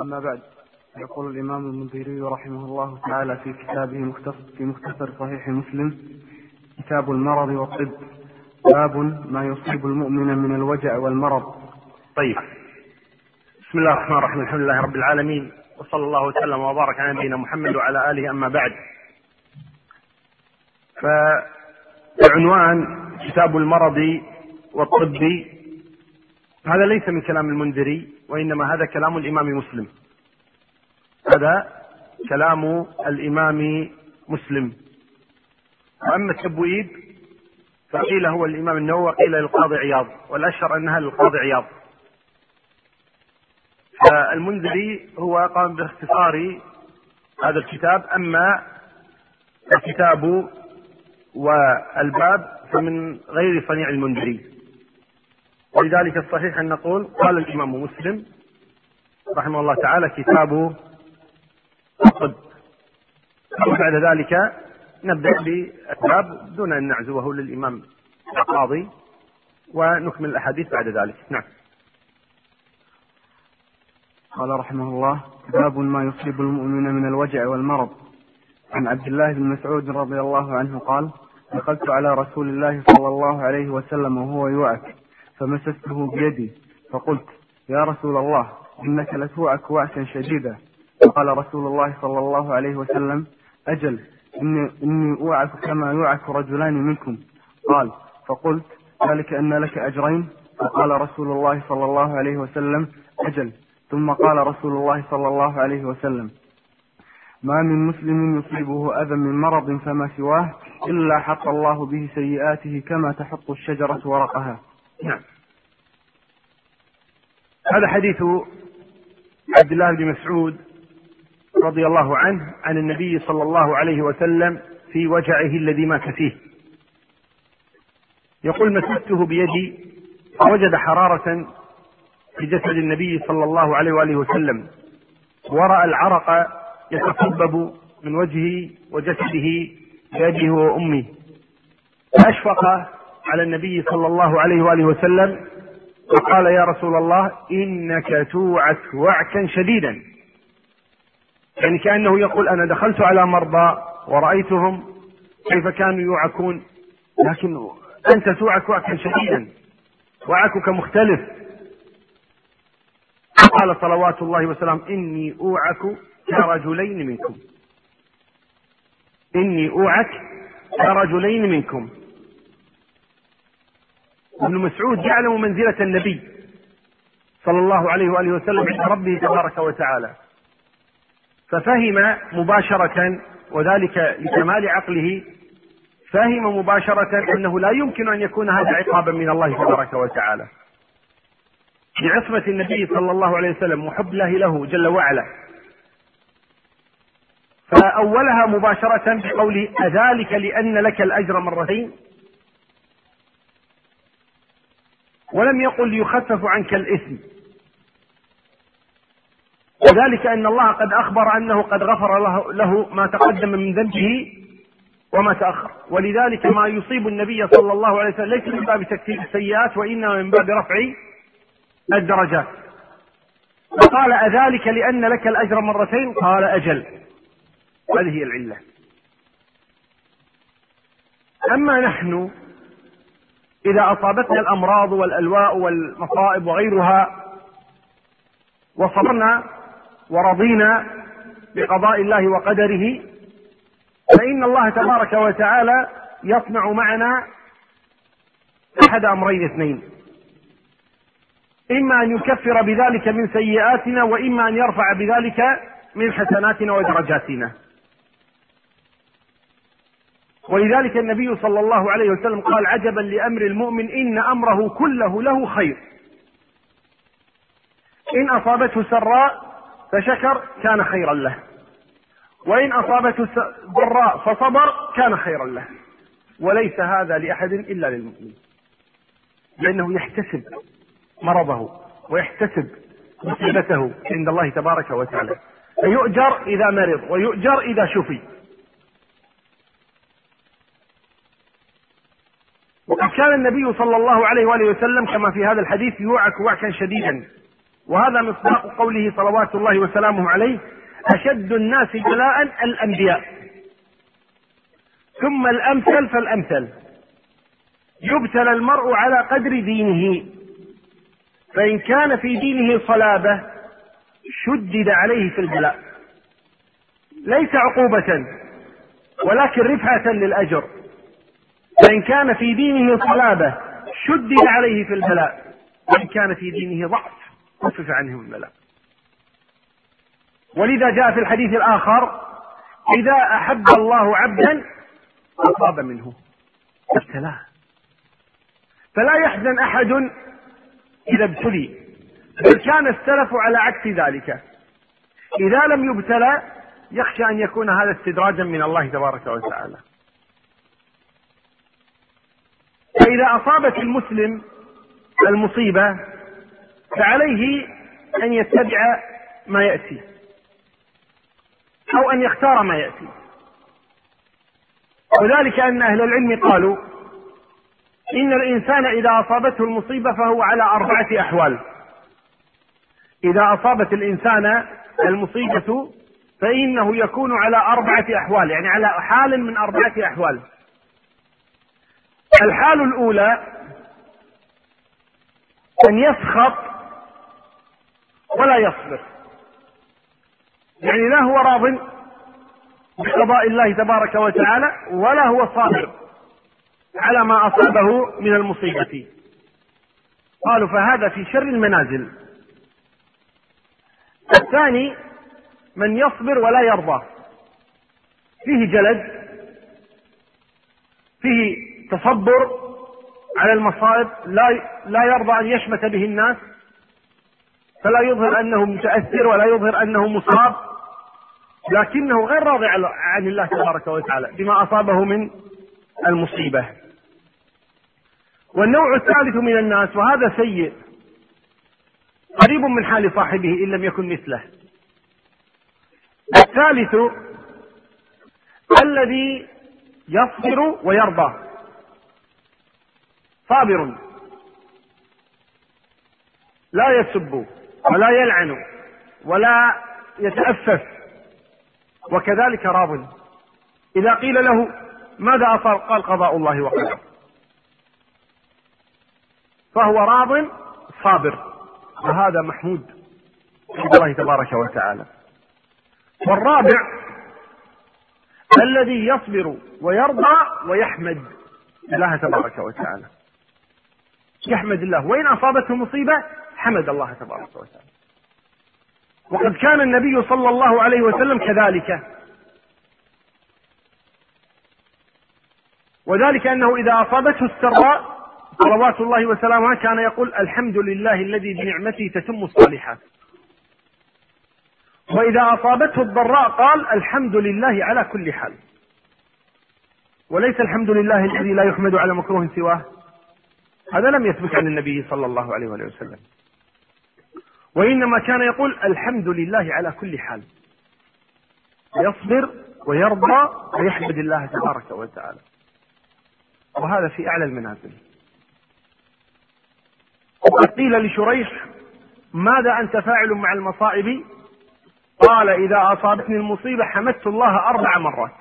أما بعد يقول الإمام المنذري رحمه الله تعالى في كتابه مختصر في مختصر صحيح مسلم كتاب المرض والطب باب ما يصيب المؤمن من الوجع والمرض. طيب. بسم الله الرحمن الرحيم الحمد لله رب العالمين وصلى الله وسلم وبارك على نبينا محمد وعلى آله أما بعد. فعنوان كتاب المرض والطب هذا ليس من كلام المنذري وإنما هذا كلام الإمام مسلم. هذا كلام الإمام مسلم. وأما التبويب فقيل هو الإمام النووي وقيل للقاضي عياض والأشهر أنها للقاضي عياض. فالمنذري هو قام باختصار هذا الكتاب أما الكتاب والباب فمن غير صنيع المنذري. ولذلك الصحيح أن نقول قال الإمام مسلم رحمه الله تعالى كتاب الطب وبعد ذلك نبدأ بالباب دون أن نعزوه للإمام القاضي ونكمل الأحاديث بعد ذلك. نعم. قال رحمه الله باب ما يصيب المؤمن من الوجع والمرض. عن عبد الله بن مسعود رضي الله عنه قال دخلت على رسول الله صلى الله عليه وسلم وهو يوعك. فمسسته بيدي. فقلت يا رسول الله إنك لتوعك وعكا شديدا. فقال رسول الله صلى الله عليه وسلم أجل إني, إني أوعك كما يوعك رجلان منكم. قال فقلت ذلك أن لك أجرين. فقال رسول الله صلى الله عليه وسلم أجل. ثم قال رسول الله صلى الله عليه وسلم ما من مسلم يصيبه أذى من مرض فما سواه إلا حط الله به سيئاته كما تحط الشجرة ورقها. نعم. هذا حديث عبد الله بن مسعود رضي الله عنه عن النبي صلى الله عليه وسلم في وجعه الذي مات فيه. يقول مسكته بيدي فوجد حرارة في جسد النبي صلى الله عليه وآله وسلم ورأى العرق يتصبب من وجهه وجسده بأبيه وأمه. فأشفق على النبي صلى الله عليه وآله وسلم وقال يا رسول الله إنك توعك وعكا شديدا. يعني كأنه يقول أنا دخلت على مرضى ورأيتهم كيف كانوا يوعكون لكن أنت توعك وعكا شديدا وعكك مختلف. قال صلوات الله وسلامه إني أوعك كرجلين منكم. إني أوعك كرجلين منكم. ابن مسعود يعلم منزلة النبي صلى الله عليه وآله وسلم عند ربه تبارك وتعالى. ففهم مباشرة وذلك لكمال عقله فهم مباشرة أنه لا يمكن أن يكون هذا عقابا من الله تبارك وتعالى. لعصمة النبي صلى الله عليه وسلم وحب الله له جل وعلا. فأولها مباشرة بقوله أذلك لأن لك الأجر مرتين؟ ولم يقل يخفف عنك الإثم. وذلك أن الله قد أخبر أنه قد غفر له, له ما تقدم من ذنبه وما تأخر. ولذلك ما يصيب النبي صلى الله عليه وسلم ليس من باب تكفير السيئات وإنما من باب رفع الدرجات. وقال أذلك لأن لك الأجر مرتين؟ قال أجل. هذه هي العلة. أما نحن إذا أصابتنا الأمراض والألواء والمصائب وغيرها وصبرنا ورضينا بقضاء الله وقدره فإن الله تبارك وتعالى يصنع معنا أحد أمرين اثنين. إما أن يكفر بذلك من سيئاتنا وإما أن يرفع بذلك من حسناتنا ودرجاتنا. ولذلك النبي صلى الله عليه وسلم قال عجبا لأمر المؤمن إن أمره كله له خير. إن أصابته سراء فشكر كان خيرا له. وإن أصابته ضراء فصبر كان خيرا له. وليس هذا لأحد إلا للمؤمن. لأنه يحتسب مرضه ويحتسب مصيبته عند الله تبارك وتعالى. فيؤجر إذا مرض ويؤجر إذا شفي. وقد كان النبي صلى الله عليه وآله وسلم كما في هذا الحديث يوعك وعكا شديدا. وهذا مصداق قوله صلوات الله وسلامه عليه أشد الناس بلاء الأنبياء. ثم الأمثل فالأمثل. يبتلى المرء على قدر دينه. فإن كان في دينه صلابة شدد عليه في البلاء ليس عقوبة ولكن رفعة للأجر. فإن كان في دينه صلابة شدد عليه في البلاء. وإن كان في دينه ضعف خفف عنه البلاء. ولذا جاء في الحديث الآخر إذا أحب الله عبدا أصاب منه. ابتلاه فلا يحزن أحد إذا ابتلي. بل كان السلف على عكس ذلك. إذا لم يبتلى يخشى أن يكون هذا استدراجا من الله تبارك وتعالى. فإذا أصابت المسلم المصيبة فعليه أن يتبع ما يأتي أو أن يختار ما يأتي. وذلك أن أهل العلم قالوا إن الإنسان إذا أصابته المصيبة فهو على أربعة أحوال. إذا أصابت الإنسان المصيبة فإنه يكون على أربعة أحوال يعني على حال من أربعة أحوال. الحال الأولى أن يسخط ولا يصبر. يعني لا هو راض بقضاء الله تبارك وتعالى ولا هو صابر على ما أصابه من المصيبة. قالوا فهذا في شر المنازل. الثاني من يصبر ولا يرضى. فيه جلد فيه تصبر على المصائب لا لا يرضى أن يشمت به الناس فلا يظهر أنه متأثر ولا يظهر أنه مصاب لكنه غير راضي عن الله تبارك وتعالى بما أصابه من المصيبة. والنوع الثالث من الناس وهذا سيء قريب من حال صاحبه إن لم يكن مثله. الثالث الذي يصبر ويرضى. صابر. لا يسب ولا يلعن ولا يتأفف. وكذلك راض. إذا قيل له ماذا أصاب؟ قال قضاء الله وقدره. فهو راض صابر. وهذا محمود عند الله تبارك وتعالى. والرابع الذي يصبر ويرضى ويحمد الله تبارك وتعالى. يحمد الله. وإن أصابته مصيبة حمد الله تبارك وتعالى. وقد كان النبي صلى الله عليه وسلم كذلك. وذلك أنه إذا أصابته السراء صلوات الله وسلامه كان يقول الحمد لله الذي بنعمته تتم الصالحات. وإذا أصابته الضراء قال الحمد لله على كل حال. وليس الحمد لله الذي لا يحمد على مكروه سواه. هذا لم يثبت عن النبي صلى الله عليه وآله وسلم. وإنما كان يقول الحمد لله على كل حال. يصبر ويرضى ويحمد الله تبارك وتعالى. وهذا في أعلى المنازل. وقد قيل لشريح ماذا أنت فاعل مع المصائب؟ قال إذا أصابتني المصيبة حمدت الله أربع مرات.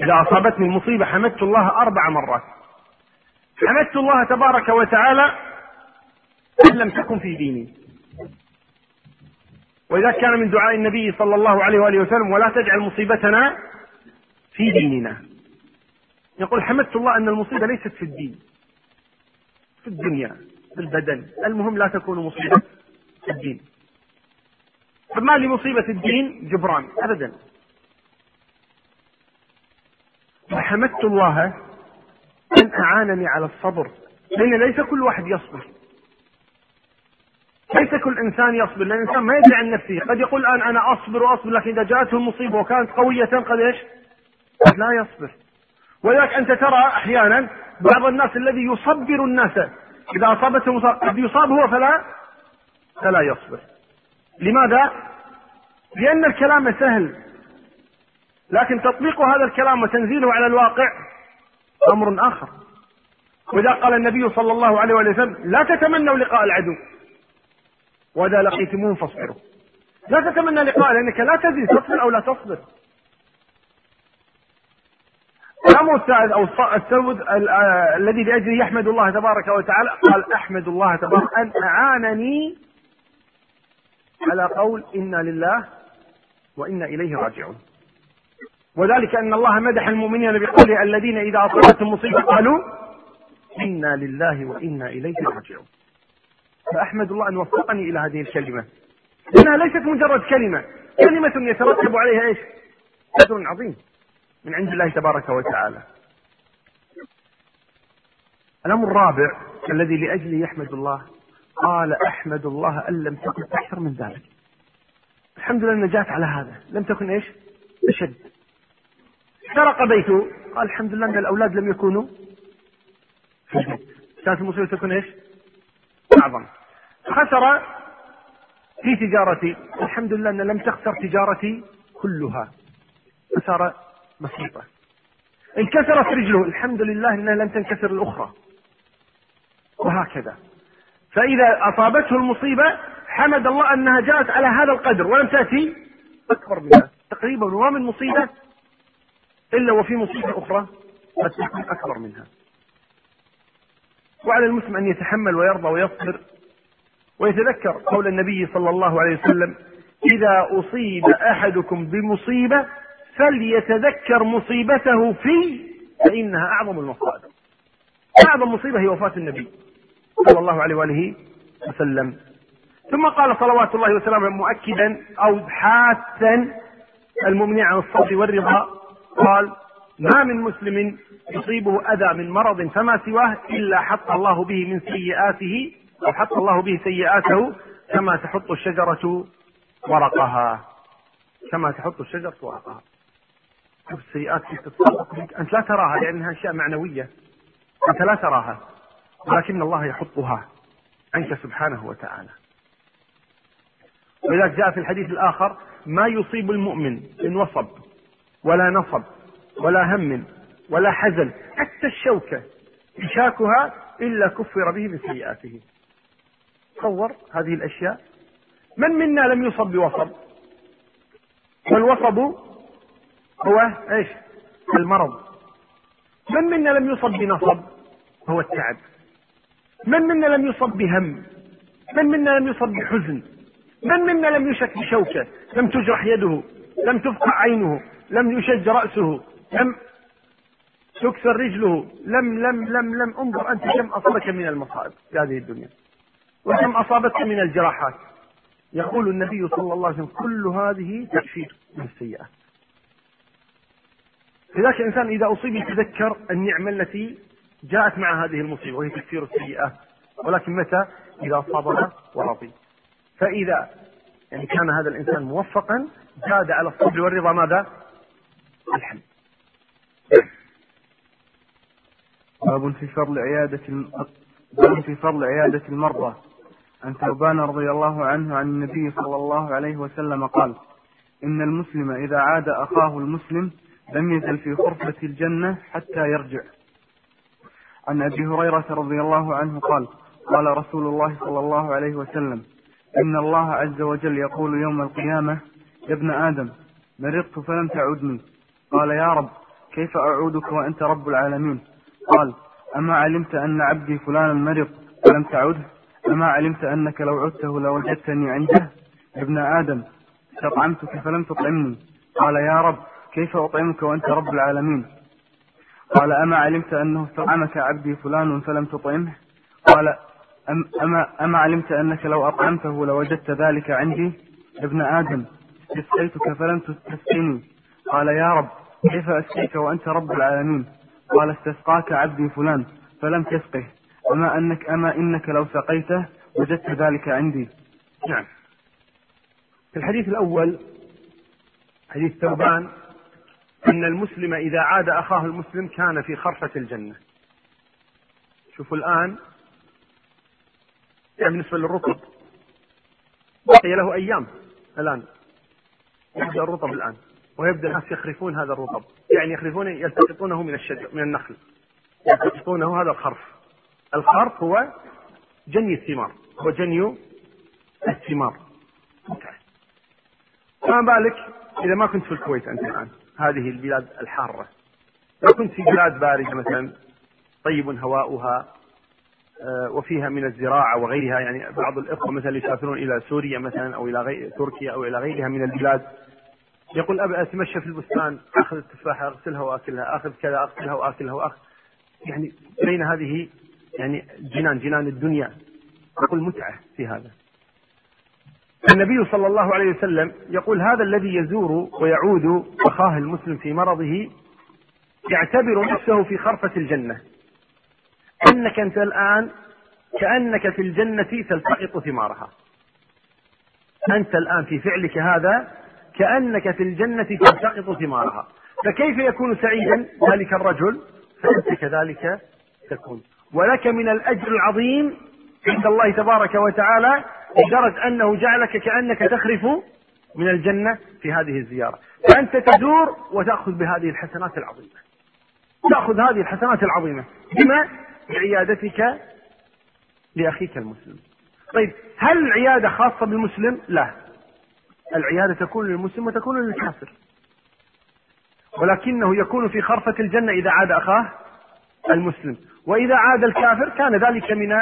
إذا أصابتني المصيبة حمدت الله أربع مرات. حمدت الله تبارك وتعالى إن لم تكن في ديني. وإذا كان من دعاء النبي صلى الله عليه وآله وسلم ولا تجعل مصيبتنا في ديننا. يقول حمدت الله أن المصيبة ليست في الدين في الدنيا في البدن. المهم لا تكون مصيبة في الدين. فما لمصيبة الدين؟ جبران أبدا. وحمدت الله أعانني على الصبر لأن ليس كل واحد يصبر. ليس كل إنسان يصبر لأن الإنسان ما يدري عن نفسه. قد يقول الآن أنا أصبر وأصبر لكن إذا جاءته المصيبة وكانت قوية قد إيش؟ قد لا يصبر. ولذلك أنت ترى أحيانا بعض الناس الذي يصبر الناس إذا أصابته مصاب قد يصاب هو فلا فلا يصبر. لماذا؟ لأن الكلام سهل. لكن تطبيق هذا الكلام وتنزيله على الواقع أمر آخر. وإذا قال النبي صلى الله عليه وسلم لا تتمنوا لقاء العدو. وإذا لقيتموهم فاصبروا. لا تتمنى لقاء لأنك لا تدري تصبر أو لا تصبر. الأمر الثالث أو السود الذي لأجله يحمد الله تبارك وتعالى قال أحمد الله تبارك أن أعانني على قول إنا لله وإنا إليه راجعون. وذلك أن الله مدح المؤمنين بقوله الذين إذا أصابتهم مصيبة قالوا إنا لله وإنا إليه راجعون. فأحمد الله أن وفقني إلى هذه الكلمة. لأنها ليست مجرد كلمة. كلمة يترتب عليها إيش؟ أجر عظيم. من عند الله تبارك وتعالى. الأمر الرابع الذي لأجله يحمد الله قال أحمد الله أن لم تكن أكثر من ذلك. الحمد لله النجاة على هذا. لم تكن إيش؟ أشد. سرق بيته. قال الحمد لله أن الأولاد لم يكونوا في البيت كانت المصيبة تكون إيش؟ أعظم. خسر في تجارتي. الحمد لله أن لم تخسر تجارتي كلها. خسارة بسيطة انكسرت رجله. الحمد لله أنها لم تنكسر الأخرى. وهكذا. فإذا أصابته المصيبة حمد الله أنها جاءت على هذا القدر ولم تأتي أكبر منها. تقريبا وما من مصيبة إلا وفي مصيبة أخرى قد تكون أكبر منها. وعلى المسلم أن يتحمل ويرضى ويصبر ويتذكر قول النبي صلى الله عليه وسلم إذا أصيب أحدكم بمصيبة فليتذكر مصيبته في فإنها أعظم المصائب. أعظم مصيبة هي وفاة النبي صلى الله عليه وآله وسلم. ثم قال صلوات الله وسلامه مؤكدا أو حاثا المؤمنين على الصبر والرضا قال ما من مسلم يصيبه أذى من مرض فما سواه إلا حط الله به من سيئاته أو حط الله به سيئاته كما تحط الشجرة ورقها. كما تحط الشجرة ورقها. شوف السيئات في تتساقط أنت لا تراها لأنها أشياء معنوية. أنت لا تراها. ولكن الله يحطها عنك سبحانه وتعالى. ولذلك جاء في الحديث الآخر ما يصيب المؤمن من وصب ولا نصب. ولا هم ولا حزن حتى الشوكة. يشاكها إلا كفر به من سيئاته. تصور هذه الأشياء. من منا لم يصب بوصب؟ والوصب هو إيش؟ المرض. من منا لم يصب بنصب؟ هو التعب. من منا لم يصب بهم؟ من منا لم يصب بحزن؟ من منا لم يشك بشوكة؟ لم تجرح يده لم تفقع عينه لم يشج رأسه لم تكسر رجله لم لم لم لم انظر أنت كم أصابك من المصائب في هذه الدنيا وكم أصابتك من الجراحات. يقول النبي صلى الله عليه وسلم كل هذه تكفير من السيئات. لذلك الإنسان إذا أصيب يتذكر النعمة التي جاءت مع هذه المصيبة وهي تكفير السيئات. ولكن متى؟ إذا صبر ورضي. فإذا يعني كان هذا الإنسان موفقا زاد على الصبر والرضا ماذا؟ الحمد. باب في فضل عيادة باب في فضل عيادة المرضى. عن ثوبان رضي الله عنه عن النبي صلى الله عليه وسلم قال إن المسلم إذا عاد أخاه المسلم لم يزل في غرفة الجنة حتى يرجع. عن أبي هريرة رضي الله عنه قال قال رسول الله صلى الله عليه وسلم إن الله عز وجل يقول يوم القيامة يا ابن آدم مرضت فلم تعدني. قال يا رب كيف أعودك وأنت رب العالمين؟ قال أما علمت أن عبدي فلانا مرض فلم تعده؟ أما علمت أنك لو عدته لوجدتني عنده؟ ابن آدم استطعمتك فلم تطعمني. قال يا رب كيف أطعمك وأنت رب العالمين؟ قال أما علمت أنه استطعمك عبدي فلان فلم تطعمه؟ قال أم أما, أما علمت أنك لو أطعمته لوجدت ذلك عندي؟ ابن آدم استسقيتك فلم تستسقني قال يا رب كيف أسقيك وأنت رب العالمين؟ قال استسقاك عبدي فلان فلم تسقه. أما أنك أما إنك لو سقيته وجدت ذلك عندي. نعم. في الحديث الأول حديث ثوبان أن المسلم إذا عاد أخاه المسلم كان في خرفة الجنة. شوفوا الآن. يعني بالنسبة للرطب بقي له أيام الآن. يبدأ الرطب الآن. ويبدأ الناس يخرفون هذا الرطب. يعني يخرفون يلتقطونه من الشجر من النخل. يلتقطونه هذا الخرف. الخرف هو جني الثمار. هو جني الثمار. متعة فما بالك إذا ما كنت في الكويت أنت الآن؟ هذه البلاد الحارة. لو كنت في بلاد باردة مثلا طيب هواؤها آه، وفيها من الزراعة وغيرها يعني بعض الإخوة مثلا يسافرون إلى سوريا مثلا أو إلى غير تركيا أو إلى غيرها من البلاد. يقول أبي أتمشى في البستان أخذ التفاحة أغسلها وأكلها أخذ كذا أغسلها وأكلها وأخذ يعني بين هذه يعني جنان جنان الدنيا. يقول متعة في هذا. النبي صلى الله عليه وسلم يقول هذا الذي يزور ويعود أخاه المسلم في مرضه يعتبر نفسه في خرفة الجنة. أنك أنت الآن كأنك في الجنة تلتقط ثمارها. أنت الآن في فعلك هذا كأنك في الجنة تلتقط ثمارها. فكيف يكون سعيدا؟ ذلك الرجل فأنت كذلك تكون. ولك من الأجر العظيم عند الله تبارك وتعالى لدرجة أنه جعلك كأنك تخرف من الجنة في هذه الزيارة. فأنت تدور وتأخذ بهذه الحسنات العظيمة. تأخذ هذه الحسنات العظيمة. بما؟ بعيادتك لأخيك المسلم. طيب هل العيادة خاصة بالمسلم؟ لا. العيادة تكون للمسلم وتكون للكافر. ولكنه يكون في خرفة الجنة إذا عاد أخاه المسلم. وإذا عاد الكافر كان ذلك من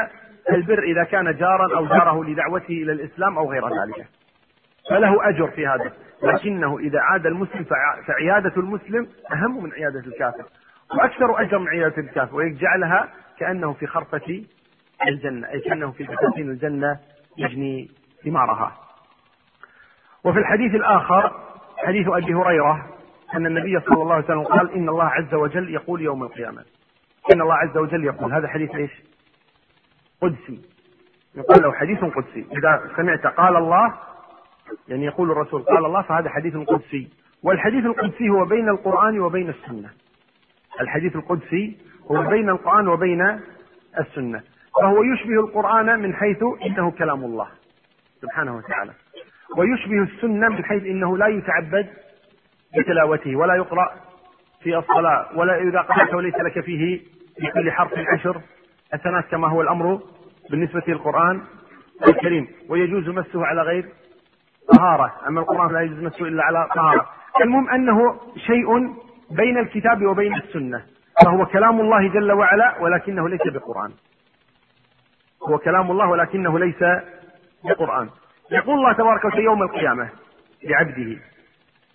البر إذا كان جارا أو جاره لدعوته إلى الإسلام أو غير ذلك. فله أجر في هذا. لكنه إذا عاد المسلم فعيادة المسلم أهم من عيادة الكافر. وأكثر أجر من عيادة الكافر. ويجعلها كأنه في خرفة الجنة أي كأنه في بساتين الجنة يجني ثمارها. وفي الحديث الآخر حديث أبي هريرة أن النبي صلى الله عليه وسلم قال إن الله عز وجل يقول يوم القيامة. إن الله عز وجل يقول. هذا حديث إيش؟ قدسي. يقول له حديث قدسي. إذا سمعت قال الله يعني يقول الرسول قال الله فهذا حديث قدسي. والحديث القدسي هو بين القرآن وبين السنة. الحديث القدسي هو بين القرآن وبين السنة. فهو يشبه القرآن من حيث إنه كلام الله سبحانه وتعالى. ويشبه السنة من حيث إنه لا يتعبد بتلاوته ولا يقرأ في الصلاة ولا إذا قرأت وليس لك فيه في كل حرف عشر حسنات كما هو الأمر بالنسبة للقرآن الكريم. ويجوز مسه على غير طهارة. أما القرآن لا يجوز مسه إلا على طهارة. المهم أنه شيء بين الكتاب وبين السنة. فهو كلام الله جل وعلا ولكنه ليس بقرآن. هو كلام الله ولكنه ليس بقرآن. يقول الله تبارك وتعالى يوم القيامة لعبده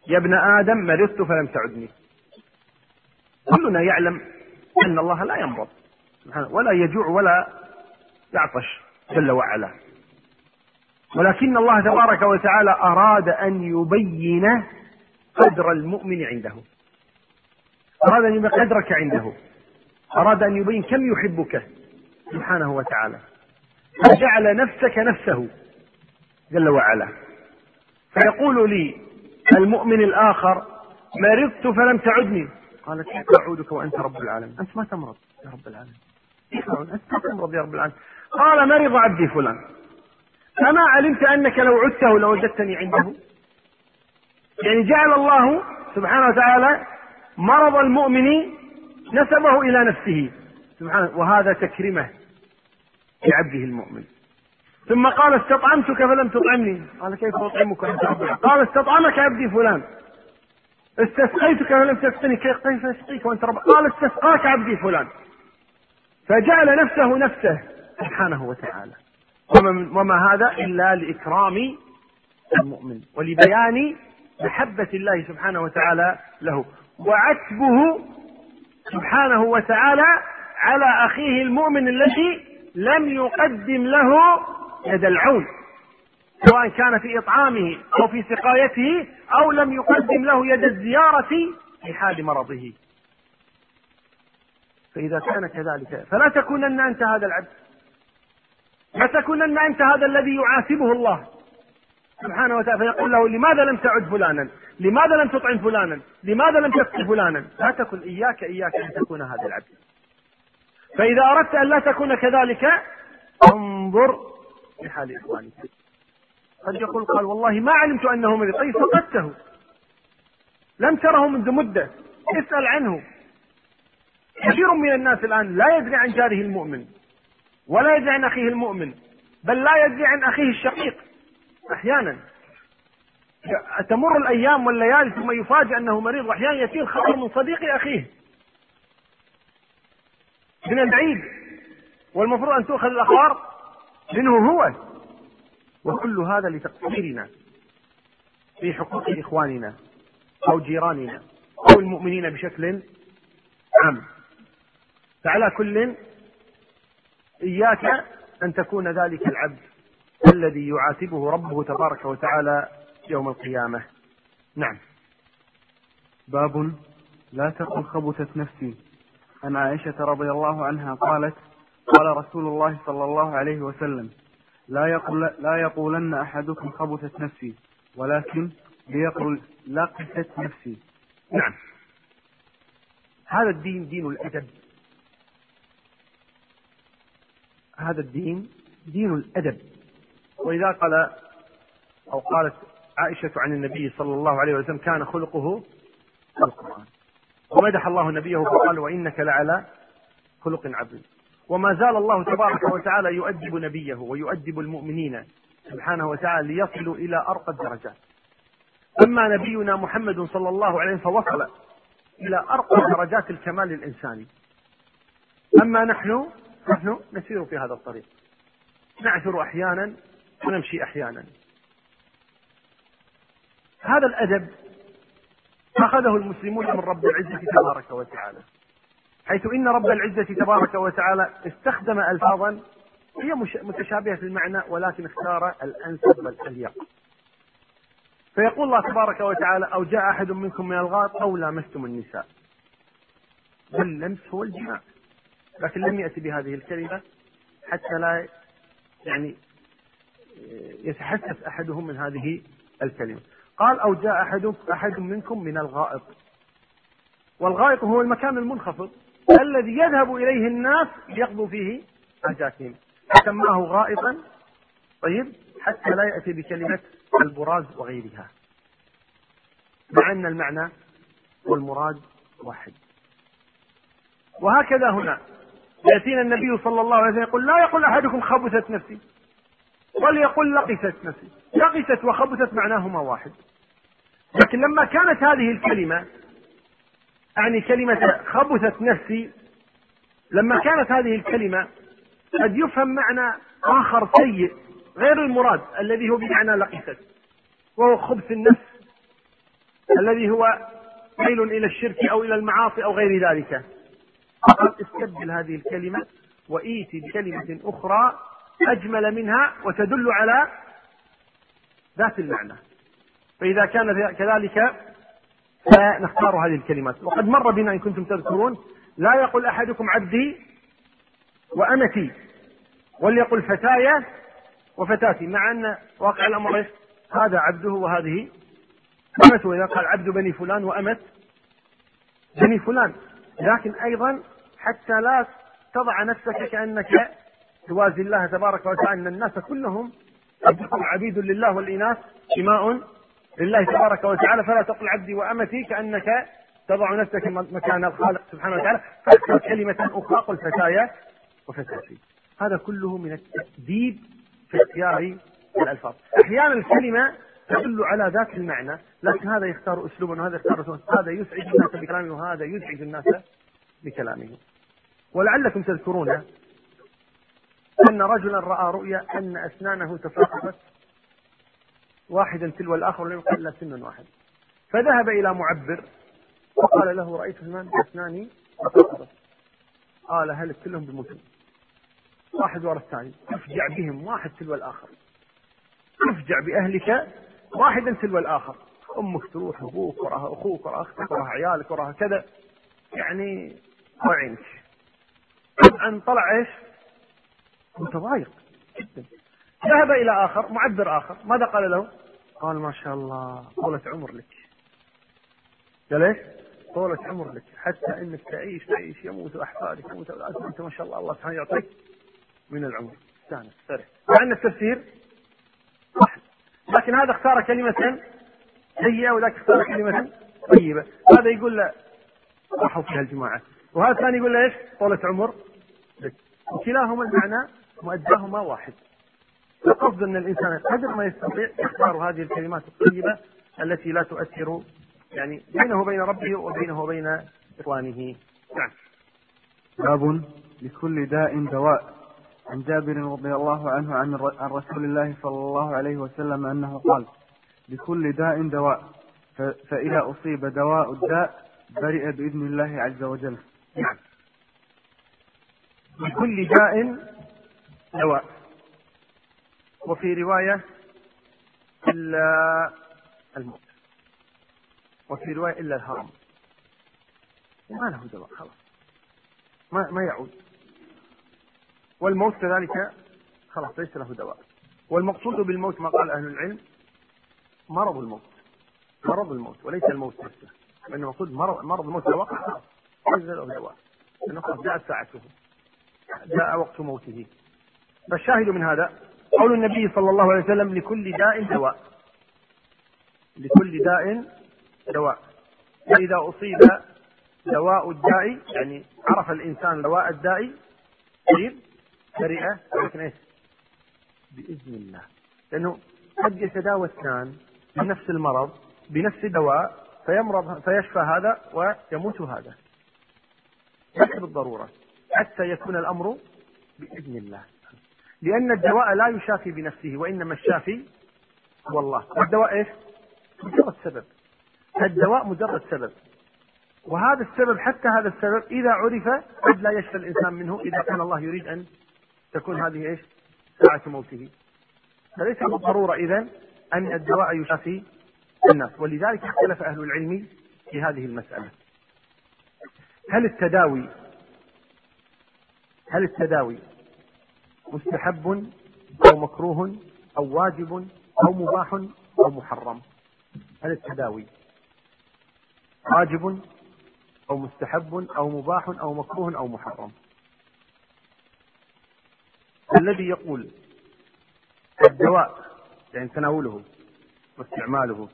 يا ابن آدم مرضت فلم تعدني. كلنا يعلم أن الله لا يمرض ولا يجوع ولا يعطش جل وعلا. ولكن الله تبارك وتعالى أراد أن يبين قدر المؤمن عنده. أراد أن يبين قدرك عنده. أراد أن يبين كم يحبك سبحانه وتعالى. فجعل نفسك نفسه. جل وعلا. فيقول لي المؤمن الآخر مرضت فلم تعدني. قال كيف أعودك وأنت رب العالمين؟ أنت ما تمرض يا رب العالمين. أنت ما تمرض يا رب العالمين. قال مرض عبدي فلان. أما علمت أنك لو عدته لوجدتني عنده. يعني جعل الله سبحانه وتعالى مرض المؤمن نسبه إلى نفسه. سبحانه وهذا تكرمه لعبده المؤمن. ثم قال استطعمتك فلم تطعمني. قال كيف أطعمك أنت قال استطعمك عبدي فلان. استسقيتك فلم تسقني. كيف اسقيك وأنت رب قال استسقاك عبدي فلان. فجعل نفسه نفسه سبحانه وتعالى. وما هذا إلا لإكرام المؤمن ولبيان محبة الله سبحانه وتعالى له. وعتبه سبحانه وتعالى على أخيه المؤمن الذي لم يقدم له يد العون سواء كان في إطعامه أو في سقايته أو لم يقدم له يد الزيارة في حال مرضه. فإذا كان كذلك فلا تكونن أنت هذا العبد. لا تكونن أنت هذا الذي يعاتبه الله. سبحانه وتعالى فيقول له لماذا لم تعد فلانا؟ لماذا لم تطعم فلانا؟ لماذا لم تسقي فلانا؟ لا تكن إياك إياك أن تكون هذا العبد. فإذا أردت أن لا تكون كذلك انظر لحال إخوانك قد يقول قال والله ما علمت أنه مريض طيب فقدته. لم تره منذ مدة. اسأل عنه. كثير من الناس الآن لا يدري عن جاره المؤمن ولا يدري عن أخيه المؤمن بل لا يدري عن أخيه الشقيق. أحيانا. تمر الأيام والليالي ثم يفاجأ أنه مريض وأحيانا يأتيه الخبر من صديق أخيه. من البعيد. والمفروض أن تؤخذ الأخبار. منه هو. وكل هذا لتقصيرنا في حقوق إخواننا أو جيراننا أو المؤمنين بشكل عام. فعلى كل إياك أن تكون ذلك العبد الذي يعاتبه ربه تبارك وتعالى يوم القيامة. نعم. باب لا تقل خبثت نفسي. عن عائشة رضي الله عنها قالت قال رسول الله صلى الله عليه وسلم لا يقول لا يقولن أحدكم خبثت نفسي ولكن ليقل لقست نفسي. نعم. هذا الدين دين الأدب. هذا الدين دين الأدب. وإذا قال أو قالت عائشة عن النبي صلى الله عليه وسلم كان خلقه القرآن. ومدح الله نبيه فقال وإنك لعلى خلق عظيم. وما زال الله تبارك وتعالى يؤدب نبيه ويؤدب المؤمنين سبحانه وتعالى ليصلوا إلى أرقى الدرجات. أما نبينا محمد صلى الله عليه وسلم فوصل إلى أرقى درجات الكمال الإنساني. أما نحن نحن نسير في هذا الطريق. نعثر أحيانا ونمشي أحيانا. هذا الأدب أخذه المسلمون من رب العزة تبارك وتعالى. حيث إن رب العزة تبارك وتعالى استخدم ألفاظا هي متشابهة في المعنى ولكن اختار الأنسب والأليق. فيقول الله تبارك وتعالى أو جاء أحد منكم من الغائط أو لامستم النساء. واللمس هو الجماع. لكن لم يأتي بهذه الكلمة حتى لا يعني يتحسس أحدهم من هذه الكلمة. قال أو جاء أحد أحد منكم من الغائط. والغائط هو المكان المنخفض. الذي يذهب إليه الناس ليقضوا فيه حاجاتهم. سماه غائطا طيب حتى لا يأتي بكلمة البراز وغيرها. مع أن المعنى والمراد واحد. وهكذا هنا. يأتينا النبي صلى الله عليه وسلم يقول لا يقول أحدكم خبثت نفسي. وليقل لقست نفسي. لقست وخبثت معناهما واحد. لكن لما كانت هذه الكلمة أعني كلمة خبثت نفسي. لما كانت هذه الكلمة قد يفهم معنى آخر سيء غير المراد الذي هو بمعنى لقست وهو خبث النفس الذي هو ميل إلى الشرك أو إلى المعاصي أو غير ذلك. فقد استبدل هذه الكلمة وإيتي بكلمة أخرى أجمل منها وتدل على ذات المعنى. فإذا كان كذلك فنختار هذه الكلمات. وقد مر بنا إن كنتم تذكرون لا يقول أحدكم عبدي وأمتي وليقل فتاي وفتاتي مع أن واقع الأمر؟ هذا عبده وهذه أمته. إذا قال عبد بني فلان وأمت بني فلان. لكن أيضا حتى لا تضع نفسك كأنك توازي الله تبارك وتعالى أن الناس كلهم عبيد لله والإناث إماء لله تبارك وتعالى فلا تقل عبدي وأمتي كأنك تضع نفسك مكان الخالق سبحانه وتعالى. فاختر كلمة أخرى قل فتايا وفتاتي. هذا كله من التأديب في اختيار الألفاظ. أحيانا الكلمة تدل على ذات المعنى لكن هذا يختار أسلوبا وهذا يختار أسلوبا هذا يسعد الناس بكلامه وهذا يزعج الناس بكلامه. ولعلكم تذكرون أن رجلا رأى رؤيا أن أسنانه تساقطت واحدا تلو الآخر ولم يقل إلا سن واحد. فذهب إلى معبر وقال له رأيت فلان أسناني تساقطت قال هل كلهم بموتون واحد ورا الثاني. أفجع بهم واحد تلو الآخر. أفجع بأهلك واحدا تلو الآخر. أمك تروح أبوك وراها أخوك وراها أختك وراها عيالك وراها كذا. يعني وعينك طبعا طلع إيش؟ متضايق جدا. ذهب إلى آخر معبر آخر. ماذا قال له؟ قال ما شاء الله طولة عمر لك. قال إيش؟ طولة عمر لك. حتى إنك تعيش تعيش يموت أحفادك يموت أنت ما شاء الله الله سبحانه يعطيك من العمر. استانس فرح مع أن التفسير واحد لكن هذا اختار كلمة سيئة وذاك اختار كلمة طيبة. هذا يقول له راحوا فيها الجماعة. وهذا الثاني يقول له إيش؟ طولة عمر لك. وكلاهما المعنى مؤداهما واحد. القصد أن الإنسان قدر ما يستطيع يختار هذه الكلمات الطيبة التي لا تؤثر يعني بينه وبين ربه وبينه وبين إخوانه. نعم. باب لكل داء دواء. عن جابر رضي الله عنه عن رسول الله صلى الله عليه وسلم أنه قال لكل داء دواء. فإذا أصيب دواء الداء برئ بإذن الله عز وجل. نعم. لكل داء دواء. وفي رواية إلا الموت. وفي رواية إلا الهرم. ما له دواء خلاص. ما ما يعود. والموت كذلك خلاص ليس له دواء والمقصود بالموت ما قال أهل العلم مرض الموت. مرض الموت وليس الموت نفسه. لأن المقصود مرض مرض الموت لو وقع ليس له دواء لأنه خلاص جاءت ساعته. جاء وقت موته. فالشاهد من هذا قول النبي صلى الله عليه وسلم لكل داء دواء. لكل داء دواء. فإذا أصيب دواء الداء يعني عرف الإنسان دواء الداء طيب برئ ولكن إيش؟ بإذن الله. لأنه قد يتداوى اثنان من نفس المرض بنفس دواء فيمرض فيشفى هذا ويموت هذا. ليس بالضرورة. حتى يكون الأمر بإذن الله. لأن الدواء لا يشافي بنفسه وإنما الشافي هو الله والدواء إيش؟ مجرد سبب. الدواء مجرد سبب. وهذا السبب حتى هذا السبب إذا عرف قد لا يشفى الإنسان منه إذا كان الله يريد أن تكون هذه إيش؟ ساعة موته. فليس بالضرورة إذا أن الدواء يشافي الناس. ولذلك اختلف أهل العلم في هذه المسألة. هل التداوي هل التداوي مستحب أو مكروه أو واجب أو مباح أو محرم. هل التداوي. واجب أو مستحب أو مباح أو مكروه أو محرم. الذي يقول الدواء يعني تناوله واستعماله.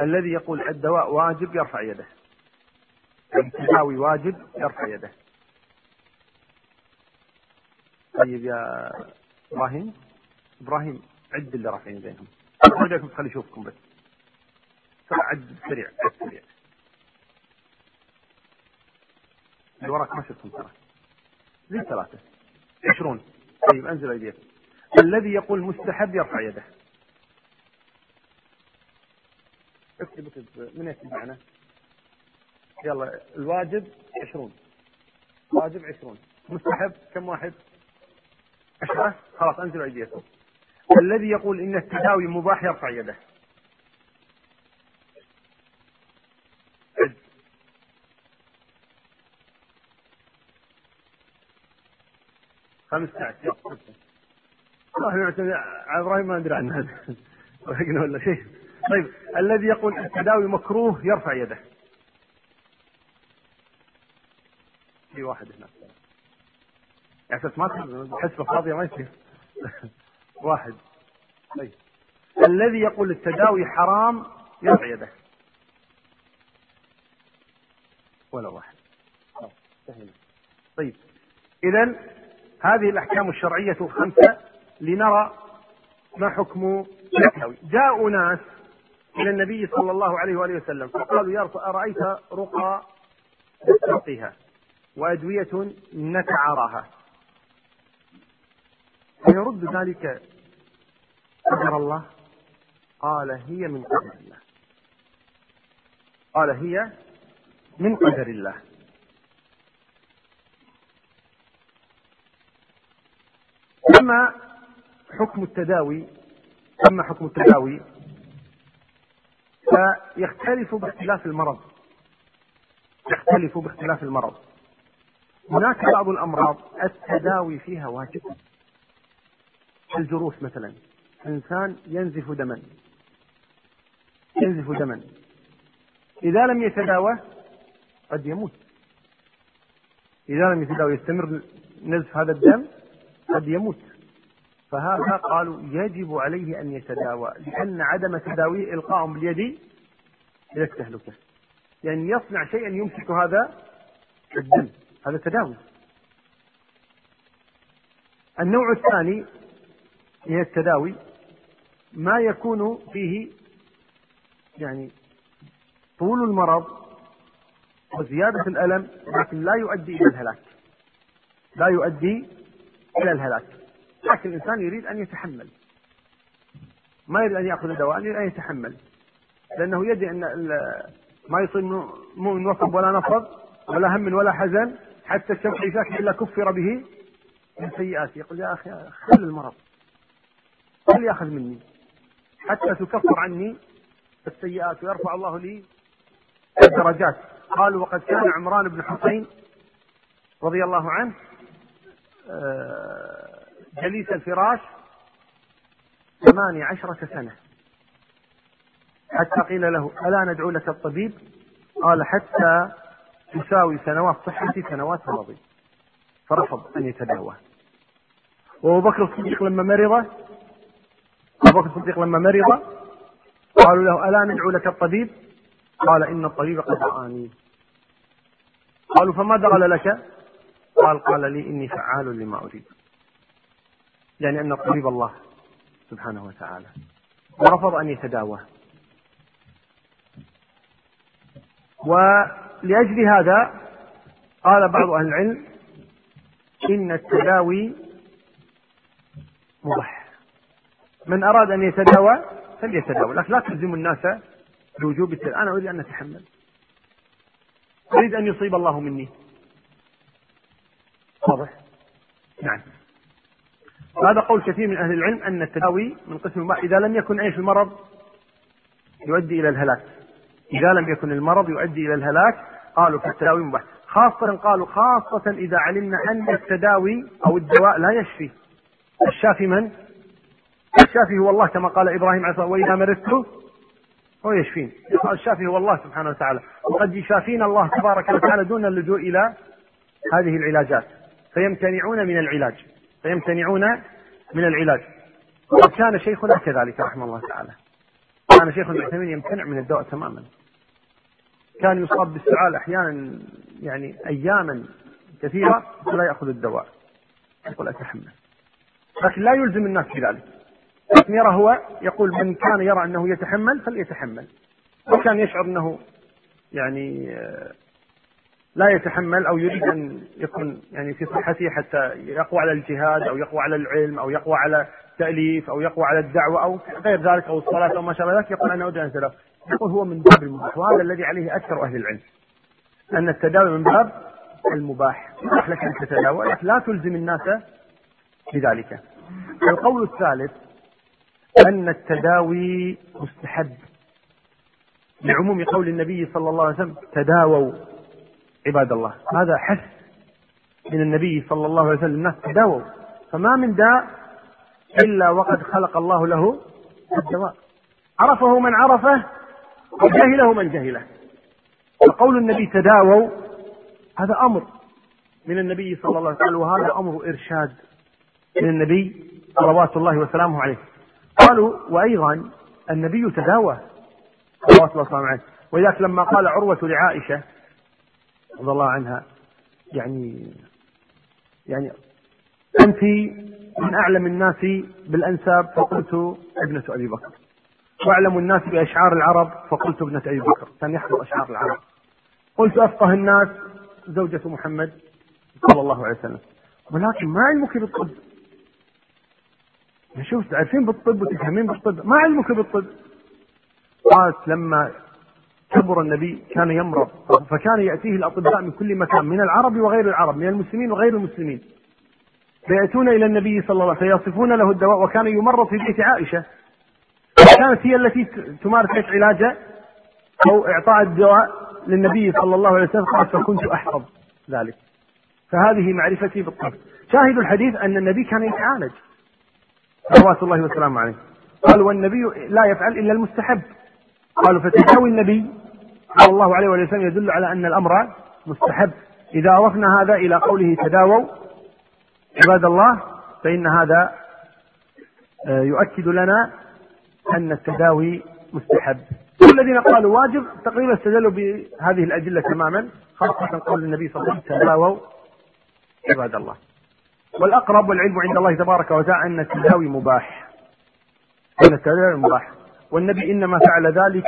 الذي يقول الدواء واجب يرفع يده. التداوي واجب يرفع يده. طيب يا إبراهيم. إبراهيم عد اللي رافعين يديهم خليكم خلي أشوفكم بس. عد سريع عد سريع. اللي وراك ما شفتهم ترى. زي ثلاثة؟ عشرون. طيب أنزل أيديك. الذي يقول مستحب يرفع يده. اكتب اكتب. من يكتب معنا يلا الواجب عشرون. واجب عشرون. مستحب؟ كم واحد؟ عشرة خلاص انزلوا أيديكم. الذي يقول إن التداوي مباح يرفع يده. خمسة عشر والله على إبراهيم ما أدري عن هذا ولا شيء. طيب الذي يقول التداوي مكروه يرفع يده. في واحد هناك. يعني أساس ما حسبه فاضيه ما يصير واحد. طيب. الذي يقول التداوي حرام يرفع يده. ولا واحد. طيب اذا هذه الأحكام الشرعية خمسه لنرى ما حكم التداوي. جاءوا ناس إلى النبي صلى الله عليه وآله وسلم فقالوا يا رسول أرأيت رقى نسترقيها وأدوية نتعارها فيرد ذلك قدر الله؟ قال هي من قدر الله. قال هي من قدر الله. أما حكم التداوي أما حكم التداوي فيختلف باختلاف المرض. يختلف باختلاف المرض. هناك بعض الأمراض التداوي فيها واجب. الجروح مثلا. إنسان ينزف دما. ينزف دما. إذا لم يتداوى قد يموت. إذا لم يتداوى يستمر نزف هذا الدم قد يموت. فهذا قالوا يجب عليه أن يتداوى لأن عدم تداويه إلقاء باليد إلى التهلكة يعني يصنع شيئا يمسك هذا الدم هذا تداوي النوع الثاني هي التداوي ما يكون فيه يعني طول المرض وزيادة الألم لكن لا يؤدي إلى الهلاك. لا يؤدي إلى الهلاك. لكن الإنسان يريد أن يتحمل. ما يريد أن يأخذ دواء يريد أن يتحمل. لأنه يدري أن ما يصيب مؤمن وصب ولا نصب ولا هم ولا حزن حتى الشمس يشاك إلا كفر به من سيئاته. يقول يا أخي خل المرض. خل يأخذ مني؟ حتى تكفر عني السيئات ويرفع الله لي الدرجات. قالوا وقد كان عمران بن حسين رضي الله عنه آه، جليس الفراش ثمانية عشرة سنة. حتى قيل له ألا ندعو لك الطبيب؟ قال حتى تساوي سنوات صحتي سنوات مرضي فرفض أن يتداوى. وأبو بكر الصديق لما مرض أبو بكر الصديق لما مرض قالوا له ألا ندعو لك الطبيب؟ قال إن الطبيب قد رآني. قالوا فماذا قال لك؟ قال قال لي إني فعال لما أريد. يعني أن الطبيب الله سبحانه وتعالى. ورفض أن يتداوى. ولأجل هذا قال بعض أهل العلم إن التداوي مباح. من أراد أن يتداوى فليتداوى. لكن لا تلزم الناس بوجوب التداوى. أنا أريد أن أتحمل. أريد أن يصيب الله مني. واضح؟ نعم. هذا قول كثير من أهل العلم أن التداوي من قسم إذا لم يكن في المرض يؤدي إلى الهلاك. إذا لم يكن المرض يؤدي إلى الهلاك قالوا فالتداوي مباح. خاصة قالوا خاصة إذا علمنا أن التداوي أو الدواء لا يشفي. الشافي من؟ الشافي هو الله كما قال إبراهيم عليه الصلاة وإذا مرضت. هو يشفين. الشافي هو الله سبحانه وتعالى. وقد يشافينا الله تبارك وتعالى دون اللجوء إلى هذه العلاجات. فيمتنعون من العلاج. فيمتنعون من العلاج. وقد كان شيخنا كذلك رحمه الله تعالى. كان شيخ ابن يمتنع من الدواء تماما. كان يصاب بالسعال أحيانا يعني أياما كثيرة ولا يأخذ الدواء. يقول أتحمل. لكن لا يلزم الناس بذلك. يرى هو يقول من كان يرى أنه يتحمل فليتحمل. وكان يشعر أنه يعني لا يتحمل أو يريد أن يكون يعني في صحته حتى يقوى على الجهاد أو يقوى على العلم أو يقوى على التأليف أو يقوى على الدعوة أو غير ذلك أو الصلاة أو ما شابه ذلك يقول أنا أريد أن يقول هو من باب المباح وهذا الذي عليه أكثر أهل العلم أن التداوي من باب المباح. يباح لك أن تتداوى لكن لا تلزم الناس بذلك. القول الثالث أن التداوي مستحب. لعموم قول النبي صلى الله عليه وسلم تداووا عباد الله. هذا حث من النبي صلى الله عليه وسلم الناس تداووا. فما من داء إلا وقد خلق الله له الدواء. عرفه من عرفه وجهله من جهله. وقول النبي تداووا هذا أمر من النبي صلى الله عليه وسلم وهذا أمر إرشاد من النبي صلوات الله وسلامه عليه. قالوا وأيضا النبي تداوى صلوات الله وسلامه عليه. ولذلك لما قال عروة لعائشة رضي الله عنها يعني يعني أنت من أعلم الناس بالأنساب فقلت ابنة أبي بكر. وأعلم الناس بأشعار العرب فقلت ابنة أبي بكر. كان يحفظ أشعار العرب. قلت أفقه الناس زوجة محمد صلى الله عليه وسلم. ولكن ما علمك بالطب. شوف تعرفين بالطب وتفهمين بالطب؟ ما علمك بالطب؟ قالت لما كبر النبي كان يمرض فكان يأتيه الأطباء من كل مكان من العرب وغير العرب من المسلمين وغير المسلمين. فيأتون إلى النبي صلى الله عليه وسلم فيصفون له الدواء وكان يمرض في بيت عائشة. كانت هي التي تمارس علاجة أو إعطاء الدواء للنبي صلى الله عليه وسلم قال فكنت أحفظ ذلك. فهذه معرفتي بالطب. شاهد الحديث أن النبي كان يتعالج. صلوات الله وسلامه عليه. قال والنبي لا يفعل إلا المستحب. قالوا فتداوي النبي صلى الله عليه وسلم يدل على أن الأمر مستحب. إذا أضفنا هذا إلى قوله تداووا عباد الله فإن هذا آه، يؤكد لنا أن التداوي مستحب. والذين قالوا واجب تقريبا استدلوا بهذه الأدلة تماما خاصة قول النبي صلى الله عليه وسلم تداووا عباد الله. والأقرب والعلم عند الله تبارك وتعالى أن التداوي مباح. أن التداوي مباح. والنبي إنما فعل ذلك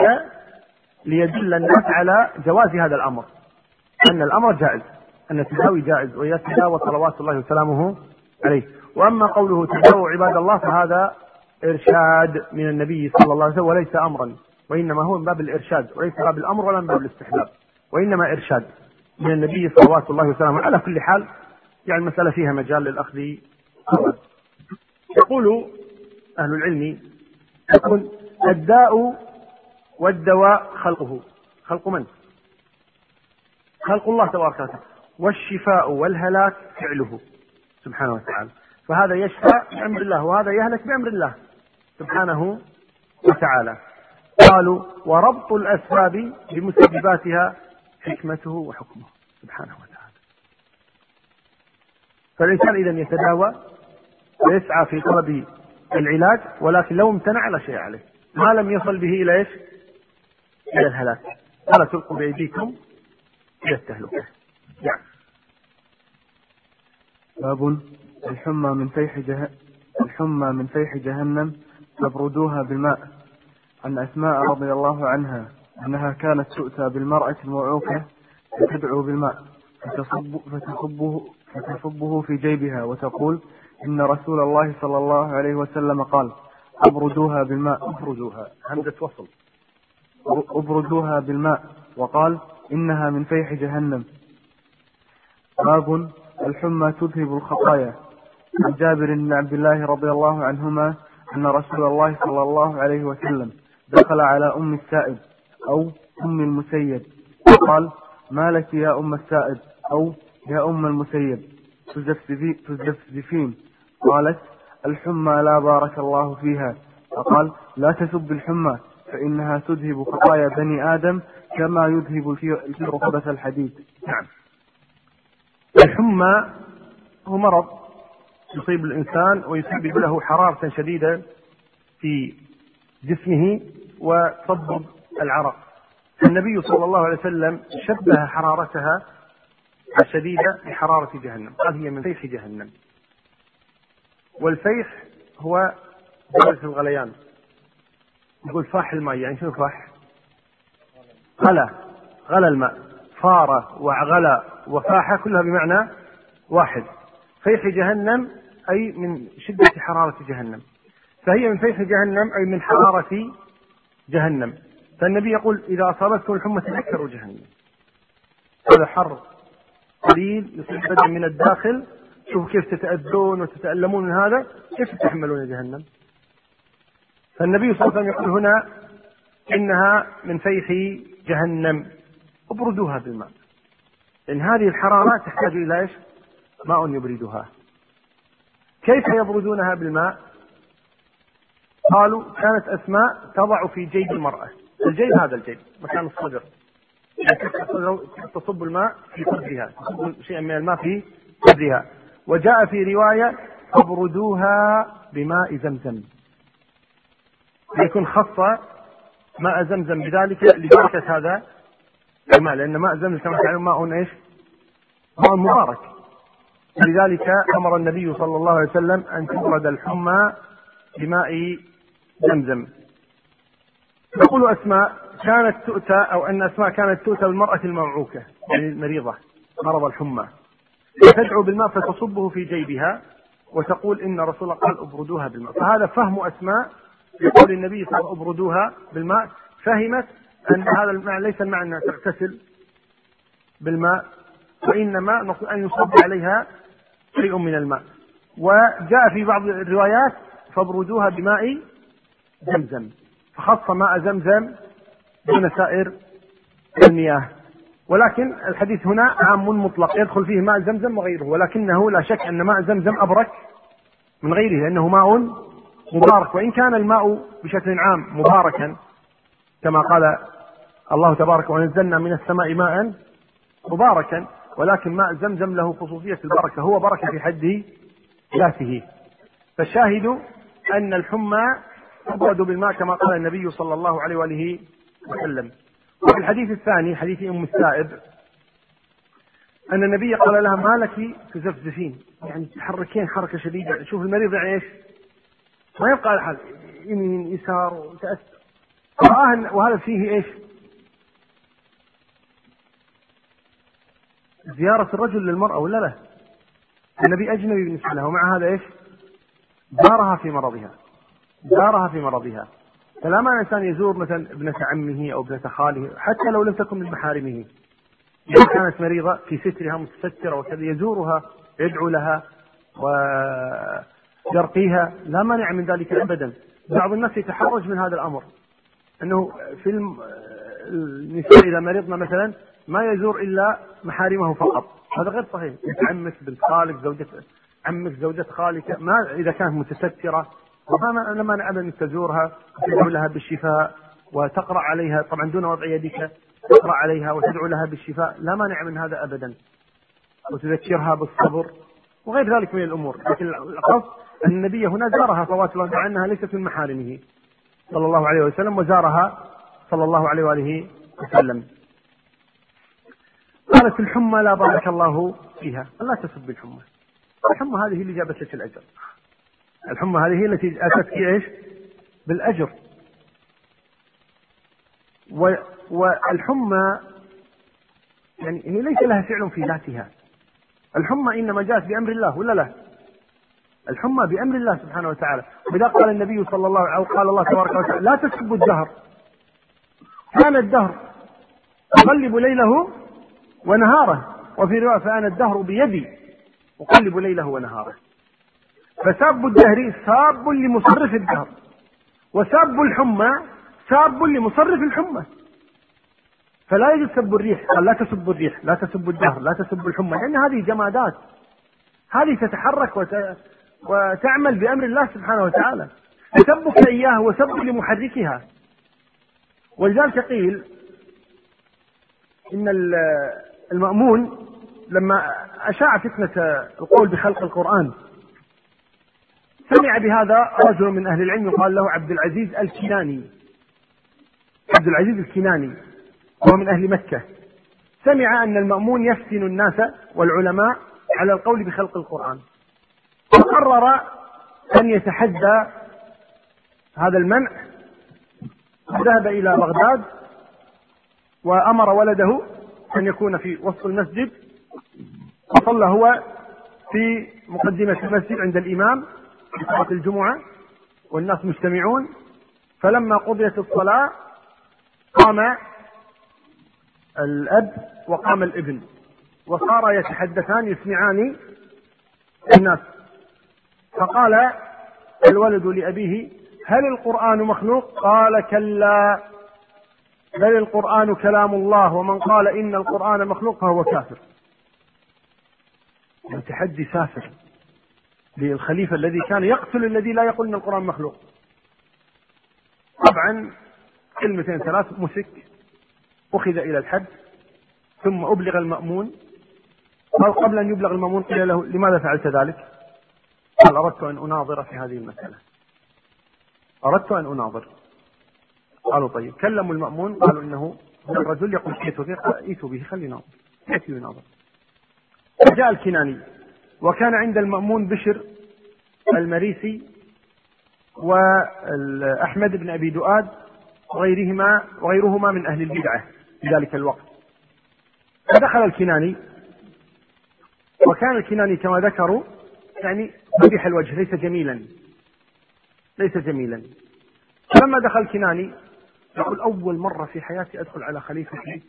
ليدل الناس على جواز هذا الأمر. أن الأمر جائز. أن التداوي جائز. ويتداوى صلوات الله وسلامه عليه. وأما قوله تداووا عباد الله فهذا إرشاد من النبي صلى الله عليه وسلم وليس أمرا. وإنما هو من باب الإرشاد. وليس باب الأمر ولا من باب الاستحباب. وإنما إرشاد من النبي صلوات الله وسلامه على كل حال. يعني المسألة فيها مجال للأخذ. يقول أهل العلم يقول الداء والدواء خلقه. خلق من؟ خلق الله تبارك وتعالى. والشفاء والهلاك فعله سبحانه وتعالى. فهذا يشفى بأمر الله وهذا يهلك بأمر الله سبحانه وتعالى. قالوا وربط الأسباب بمسبباتها حكمته وحكمه سبحانه وتعالى. فالإنسان إذا يتداوى ويسعى في طلب العلاج ولكن لو امتنع لا شيء عليه. ما لم يصل به إلى إيش؟ إلى الهلاك. ولا تلقوا بأيديكم إلى التهلكة. يعني باب الحمى من فيح جه... الحمى من فيح جهنم فابردوها بالماء. عن أسماء رضي الله عنها أنها كانت تؤتى بالمرأة الموعوكة فتدعو بالماء فتصب فتصبه فتصبه في جيبها وتقول إن رسول الله صلى الله عليه وسلم قال أبردوها بالماء. أبردوها. همزة وصل. أبردوها بالماء وقال إنها من فيح جهنم. باب الحمى تذهب الخطايا. عن جابر بن عبد الله رضي الله عنهما أن رسول الله صلى الله عليه وسلم دخل على أم السائب أو أم المسيب. وقال ما لك يا أم السائب؟ أو يا أم المسيب تزفزفين. قالت الحمى لا بارك الله فيها. فقال لا تسب الحمى فإنها تذهب خطايا بني آدم كما يذهب الكير خبث الحديد. نعم. الحمى هو مرض يصيب الإنسان ويسبب له حرارة شديدة في جسمه وتصبب العرق. النبي صلى الله عليه وسلم شبه حرارتها الشديدة بحرارة جهنم. قال هي من فيح جهنم. والفيح هو درجة الغليان. يقول فاح الماء يعني شنو فاح؟ غلا. غلا الماء. فار وغلا وفاح كلها بمعنى واحد. فيح جهنم أي من شدة حرارة جهنم. فهي من فيح جهنم أي من حرارة جهنم. فالنبي يقول إذا أصابتكم الحمى تذكروا جهنم. هذا حر. قليل يصيب البدن من الداخل. شوفوا كيف تتأذون وتتألمون من هذا. كيف تتحملون جهنم؟ فالنبي صلى الله عليه وسلم يقول هنا إنها من فيح جهنم. ابردوها بالماء. لأن هذه الحرارة تحتاج إلى إيش؟ ماء يبردها. كيف يبردونها بالماء؟ قالوا كانت أسماء تضع في جيب المرأة. الجيب هذا الجيب مكان الصدر. تصب الماء في صدرها تصب شيئا من الماء في صدرها وجاء في رواية أبردوها بماء زمزم. يكون خص ماء زمزم بذلك لبركة هذا الماء لأن ماء زمزم كما تعلمون ماء إيش؟ ماء مبارك. لذلك أمر النبي صلى الله عليه وسلم أن تبرد الحمى بماء زمزم. يقول أسماء كانت تؤتى أو أن أسماء كانت تؤتى بالمرأة الموعوكة يعني المريضة مرض الحمى. فتدعو بالماء فتصبه في جيبها وتقول إن رسول الله قال ابردوها بالماء. فهذا فهم أسماء يقول النبي صلى الله عليه وسلم ابردوها بالماء. فهمت أن هذا الماء ليس الماء أنها تغتسل بالماء وإنما نقول أن يصب عليها شيء من الماء. وجاء في بعض الروايات فابردوها بماء زمزم فخص ماء زمزم دون سائر المياه. ولكن الحديث هنا عام مطلق يدخل فيه ماء زمزم وغيره ولكنه لا شك أن ماء زمزم أبرك من غيره لأنه ماء مبارك وإن كان الماء بشكل عام مباركا كما قال الله تبارك ونزلنا من السماء ماء مباركا ولكن ماء زمزم له خصوصية البركة هو بركة في حد ذاته. فالشاهد أن الحمى تبرد بالماء كما قال النبي صلى الله عليه وآله وسلم وفي الحديث الثاني حديث أم السائب أن النبي قال لها ما لك تزفزفين يعني تحركين حركة شديدة شوف المريض يعني إيش؟ ما يبقى على حال يمين يسار وتأثر وهذا فيه إيش؟ زيارة الرجل للمرأة ولا لا؟ النبي أجنبي بالنسبة له ومع هذا إيش؟ زارها في مرضها زارها في مرضها فلا معنى الإنسان يزور مثلا ابنة عمه أو ابنة خاله حتى لو لم تكن من محارمه. إذا كانت مريضة في سترها متسترة وكذا يزورها يدعو لها ويرقيها لا مانع من ذلك أبدا. بعض الناس يتحرج من هذا الأمر. أنه في النساء إذا مرضنا مثلا ما يزور إلا محارمه فقط. هذا غير صحيح. عمك بنت خالك زوجة عمك زوجة خالك ما إذا كانت متسترة وما مانع أبدا أنك تزورها وتدعو لها بالشفاء وتقرأ عليها طبعا دون وضع يدك تقرأ عليها وتدعو لها بالشفاء لا مانع من هذا أبدا. وتذكرها بالصبر وغير ذلك من الأمور. لكن القصد أن النبي هنا زارها صلوات الله مع أنها ليست من محارمه صلى الله عليه وسلم وزارها صلى الله عليه وآله وسلم. قالت الحمى لا بارك الله فيها. لا تسب الحمى. الحمى هذه اللي جابت لك الأجر. الحمى هذه هي التي أتتك إيش؟ بالأجر. والحمى يعني هي ليس لها فعل في ذاتها. الحمى إنما جاءت بأمر الله ولا لا؟ الحمى بأمر الله سبحانه وتعالى. وبذا قال النبي صلى الله عليه وسلم قال الله تبارك وتعالى لا تسبوا الدهر. كان الدهر أقلب ليله ونهاره. وفي رواية فأنا الدهر بيدي أقلب ليله ونهاره. فساب الدهر ساب لمصرف الدهر. وساب الحمى ساب لمصرف الحمى. فلا يجوز سب الريح. قال لا تسب الريح لا تسب الدهر لا تسب الحمى لأن هذه جمادات. هذه تتحرك وت... وتعمل بأمر الله سبحانه وتعالى. سبك إياها هو سب لمحركها. ولذلك قيل إن المأمون لما أشاع فتنة القول بخلق القرآن سمع بهذا رجل من أهل العلم يقال له عبد العزيز الكناني. عبد العزيز الكناني. وهو من أهل مكة. سمع أن المأمون يفتن الناس والعلماء على القول بخلق القرآن. فقرر أن يتحدى هذا المنع. ذهب إلى بغداد وأمر ولده أن يكون في وسط المسجد. وصلى هو في مقدمة المسجد عند الإمام. صلاة الجمعة والناس مجتمعون فلما قضيت الصلاة قام الأب وقام الابن وصار يتحدثان يسمعان الناس. فقال الولد لأبيه هل القرآن مخلوق؟ قال كلا. بل القرآن كلام الله ومن قال إن القرآن مخلوق فهو كافر. تحدي سافر. للخليفة الذي كان يقتل الذي لا يقول إن القرآن مخلوق. طبعا كلمتين ثلاث مسك أخذ إلى الحد ثم أبلغ المأمون. أو قبل أن يبلغ المأمون قيل له لماذا فعلت ذلك؟ قال أردت أن أناظر في هذه المسألة. أردت أن أناظر. قالوا طيب. كلموا المأمون قالوا إنه الرجل يقول ائتوا به؟ قال ائتوا يناظر؟ فجاء الكناني. وكان عند المأمون بشر المريسي وأحمد بن أبي دؤاد وغيرهما وغيرهما من أهل البدعة في ذلك الوقت. فدخل الكناني وكان الكناني كما ذكروا يعني قبيح الوجه ليس جميلا. ليس جميلا. فلما دخل الكناني يقول أول مرة في حياتي أدخل على خليفة في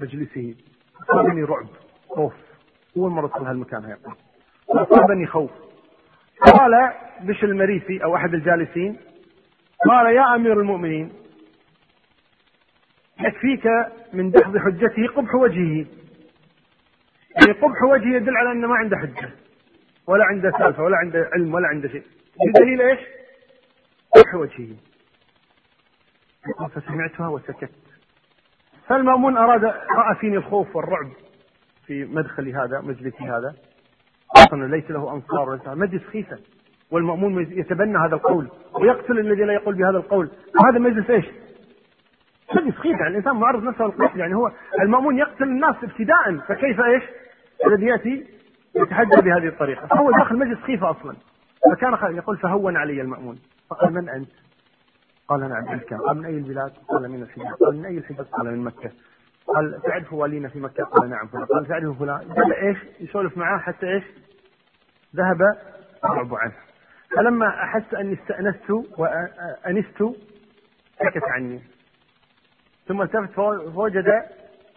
مجلسه. أصابني رعب خوف. أول مرة أدخل هالمكان يقول أصابني خوف. قال بش المريسي أو أحد الجالسين. قال يا أمير المؤمنين يكفيك من دحض حجته قبح وجهه. يعني قبح وجهه يدل على أنه ما عنده حجة ولا عنده سالفة ولا عنده علم ولا عنده شيء. بدليل إيش؟ قبح وجهه فسمعتها وسكت. فالمأمون أراد رأى فيني الخوف والرعب في مدخلي هذا مجلسي هذا. أصلا ليس له أنصار وليس مجلس خيفة والمأمون يتبنى هذا القول ويقتل الذي لا يقول بهذا القول. هذا مجلس إيش؟ مجلس خيفة يعني الإنسان معرض نفسه للقتل يعني هو المأمون يقتل الناس ابتداء فكيف إيش؟ الذي يأتي يتحدى بهذه الطريقة. فهو داخل المجلس خيفة أصلا. فكان يقول فهون علي المأمون. فقال من أنت؟ قال أنا عبد الكام قال من أي البلاد؟ قال من الحجاز. قال من أي الحجاز؟ قال من مكة. قال تعرف والينا في مكة؟ قال نعم فلان قال تعرف فلان؟ قال إيش؟ يسولف معاه حتى إيش؟ ذهب يرعب عنه فلما أحس أني استأنست وأنست سكت عني ثم التفت فوجد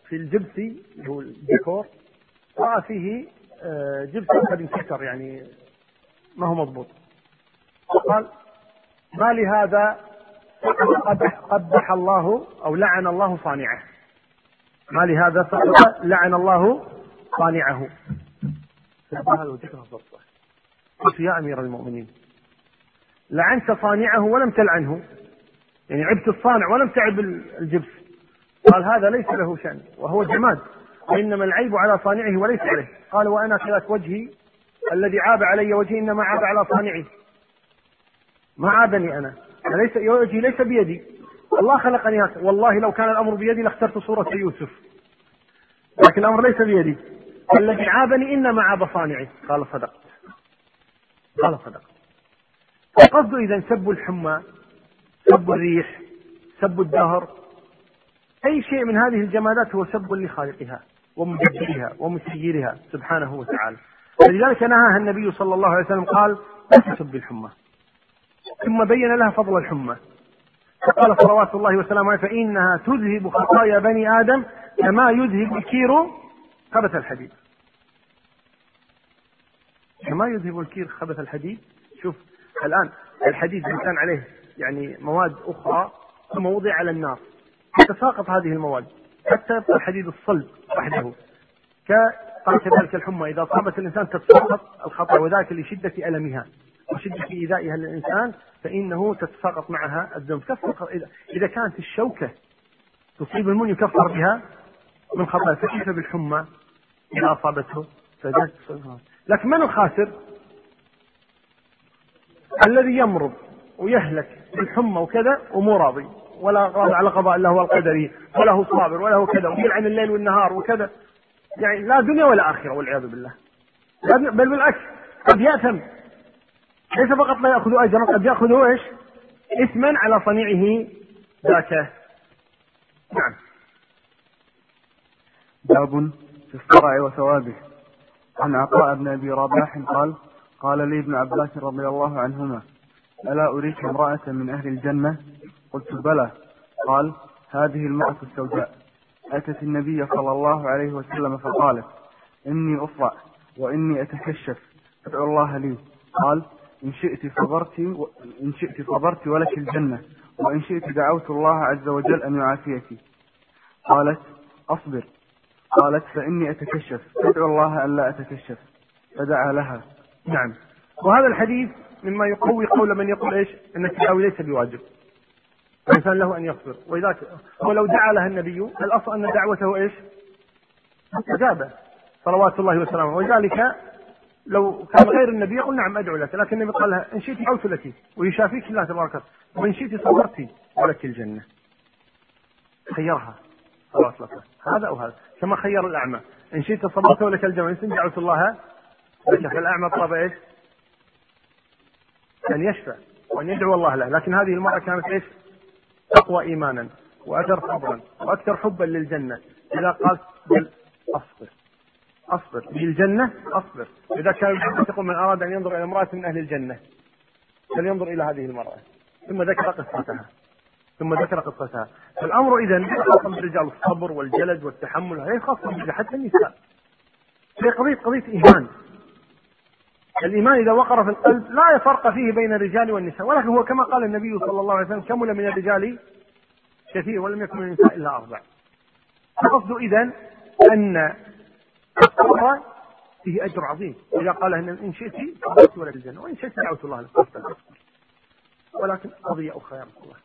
في الجبس اللي هو الديكور رأى فيه آه، جبس قد انكسر يعني ما هو مضبوط فقال ما لهذا قبح, قبح الله أو لعن الله صانعه ما لهذا سقط لعن الله صانعه. فقال وجهه قلت يا أمير المؤمنين لعنت صانعه ولم تلعنه. يعني عبت الصانع ولم تعب الجبس. قال هذا ليس له شأن وهو جماد. وإنما العيب على صانعه وليس عليه. قال وأنا كذلك وجهي الذي عاب علي وجهي إنما عاب على صانعي. ما عابني أنا. ليس وجهي ليس بيدي. الله خلقني هكذا. والله لو كان الأمر بيدي لاخترت صورة يوسف. لكن الأمر ليس بيدي. الذي عابني إنما عاب صانعي. قال صدقت. قال صدقت. القصد إذا سب الحمى سب الريح سب الدهر أي شيء من هذه الجمادات هو سب لخالقها ومدبرها ومسيرها سبحانه وتعالى. فلذلك نهاها النبي صلى الله عليه وسلم قال لا تسب الحمى. ثم بين لها فضل الحمى. فقال صلوات الله وسلامه عليه فإنها تذهب خطايا بني آدم كما يذهب الكير خبث الحديد. كما يذهب الكير خبث الحديد. شوف الآن الحديد كان عليه يعني مواد أخرى ثم وضع على النار. تتساقط هذه المواد حتى يبقى الحديد الصلب وحده. قال كذلك الحمى إذا أصابت الإنسان تتساقط الخطأ وذلك لشدة ألمها. وشدة إيذائها للإنسان فإنه تتساقط معها الذنب. كفر إذا كانت الشوكة تصيب المؤمن يكفر بها من خطأ فكيف بالحمى؟ إذا أصابته. لكن من الخاسر؟ الذي يمرض ويهلك بالحمى وكذا ومو راضي ولا راضي على قضاء الله والقدر ولا هو صابر ولا هو كذا ويلعن الليل والنهار وكذا. يعني لا دنيا ولا آخرة والعياذ بالله. بل بالعكس قد يأثم. ليس فقط لا يأخذ أجرا قد يأخذ إيش؟ إثما على صنيعه ذاك نعم. باب في الصرع وثوابه. عن عطاء بن أبي رباح قال قال لي ابن عباس رضي الله عنهما ألا أريك امرأة من أهل الجنة؟ قلت بلى. قال هذه المرأة السوداء. أتت النبي صلى الله عليه وسلم فقالت إني أصرع وإني أتكشف فادعو الله لي. قال إن شئت صبرت. إن شئت صبرت ولك الجنة وإن شئت دعوت الله عز وجل أن يعافيك قالت أصبر قالت فإني أتكشف فادعو الله أن لا أتكشف فدعا لها نعم وهذا الحديث مما يقوي قول من يقول إيش؟ إن التداوي ليس بواجب. الإنسان له أن يصبر ولذلك هو لو دعا لها النبي الأصل أن دعوته إيش؟ مستجابة صلوات الله وسلامه ولذلك لو كان غير النبي يقول نعم أدعو لك لكن النبي قال لها إن شئت دعوت لك ويشافيك الله تبارك وتعالى وإن شئت صبرت ولك الجنة. خيرها. صلوات الله هذا أو هذا. كما خير الأعمى. إن شئت صبرت ولك الجنة. وإن شئت دعوت الله لك فالاعمى طلب إيش؟ أن يشفع وأن يدعو الله له. لكن هذه المرأة كانت إيش؟ اقوى إيمانا وأجر صبرا وأكثر حبا للجنة. إذا قالت بل اصبر أصبر. للجنه أصبر. إذا كان يقول من أراد أن ينظر إلى امرأة من أهل الجنة فلينظر إلى هذه المرأة. ثم ذكر قصتها. ثم ذكر قصتها. فالأمر إذا خاصا بالرجال الصبر والجلد والتحمل هي خاصه حتى النساء. هي قضيه قضية إيمان. الإيمان إذا وقر في القلب لا فرق فيه بين الرجال والنساء ولكن هو كما قال النبي صلى الله عليه وسلم كمل من الرجال كثير ولم يكن من النساء إلا أربع. القصد إذا أن الصبر فيه أجر عظيم. إذا قال إن شئت صبرت ولد الجنة وإن شئت دعوت الله لك. ولكن قضية أخرى يا رسول الله.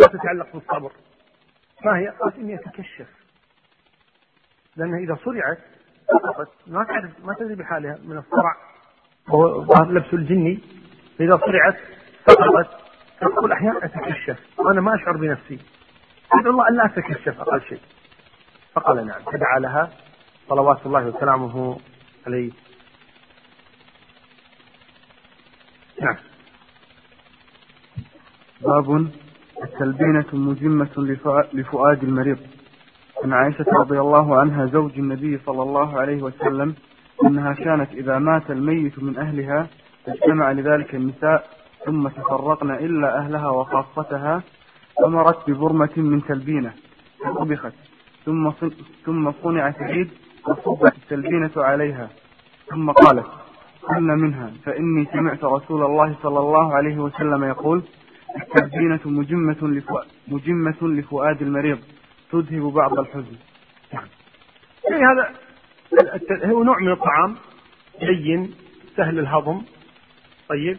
لا تتعلق بالصبر. ما هي؟ قالت إني أتكشف. لأنها إذا صرعت سقطت ما تعرف ما تدري بحالها من الصرع. وهو لبس الجني. فإذا صرعت سقطت تقول أحيانا أتكشف. وأنا ما أشعر بنفسي. أدعو الله أن لا أتكشف أقل شيء. فقال نعم فدعا لها. صلوات الله وسلامه عليه. نعم. باب التلبينة مجمة لفؤاد المريض. عن عائشة رضي الله عنها زوج النبي صلى الله عليه وسلم أنها كانت إذا مات الميت من أهلها اجتمع لذلك النساء ثم تفرقن إلا أهلها وخاصتها أمرت ببرمة من تلبينة فطبخت ثم ثم صنع ثريد وصبت التلبينة عليها. ثم قالت كلنا منها فإني سمعت رسول الله صلى الله عليه وسلم يقول التلبينة مجمة لفؤاد, مجمة لفؤاد المريض تذهب بعض الحزن. يعني هذا هو نوع من الطعام لين سهل الهضم طيب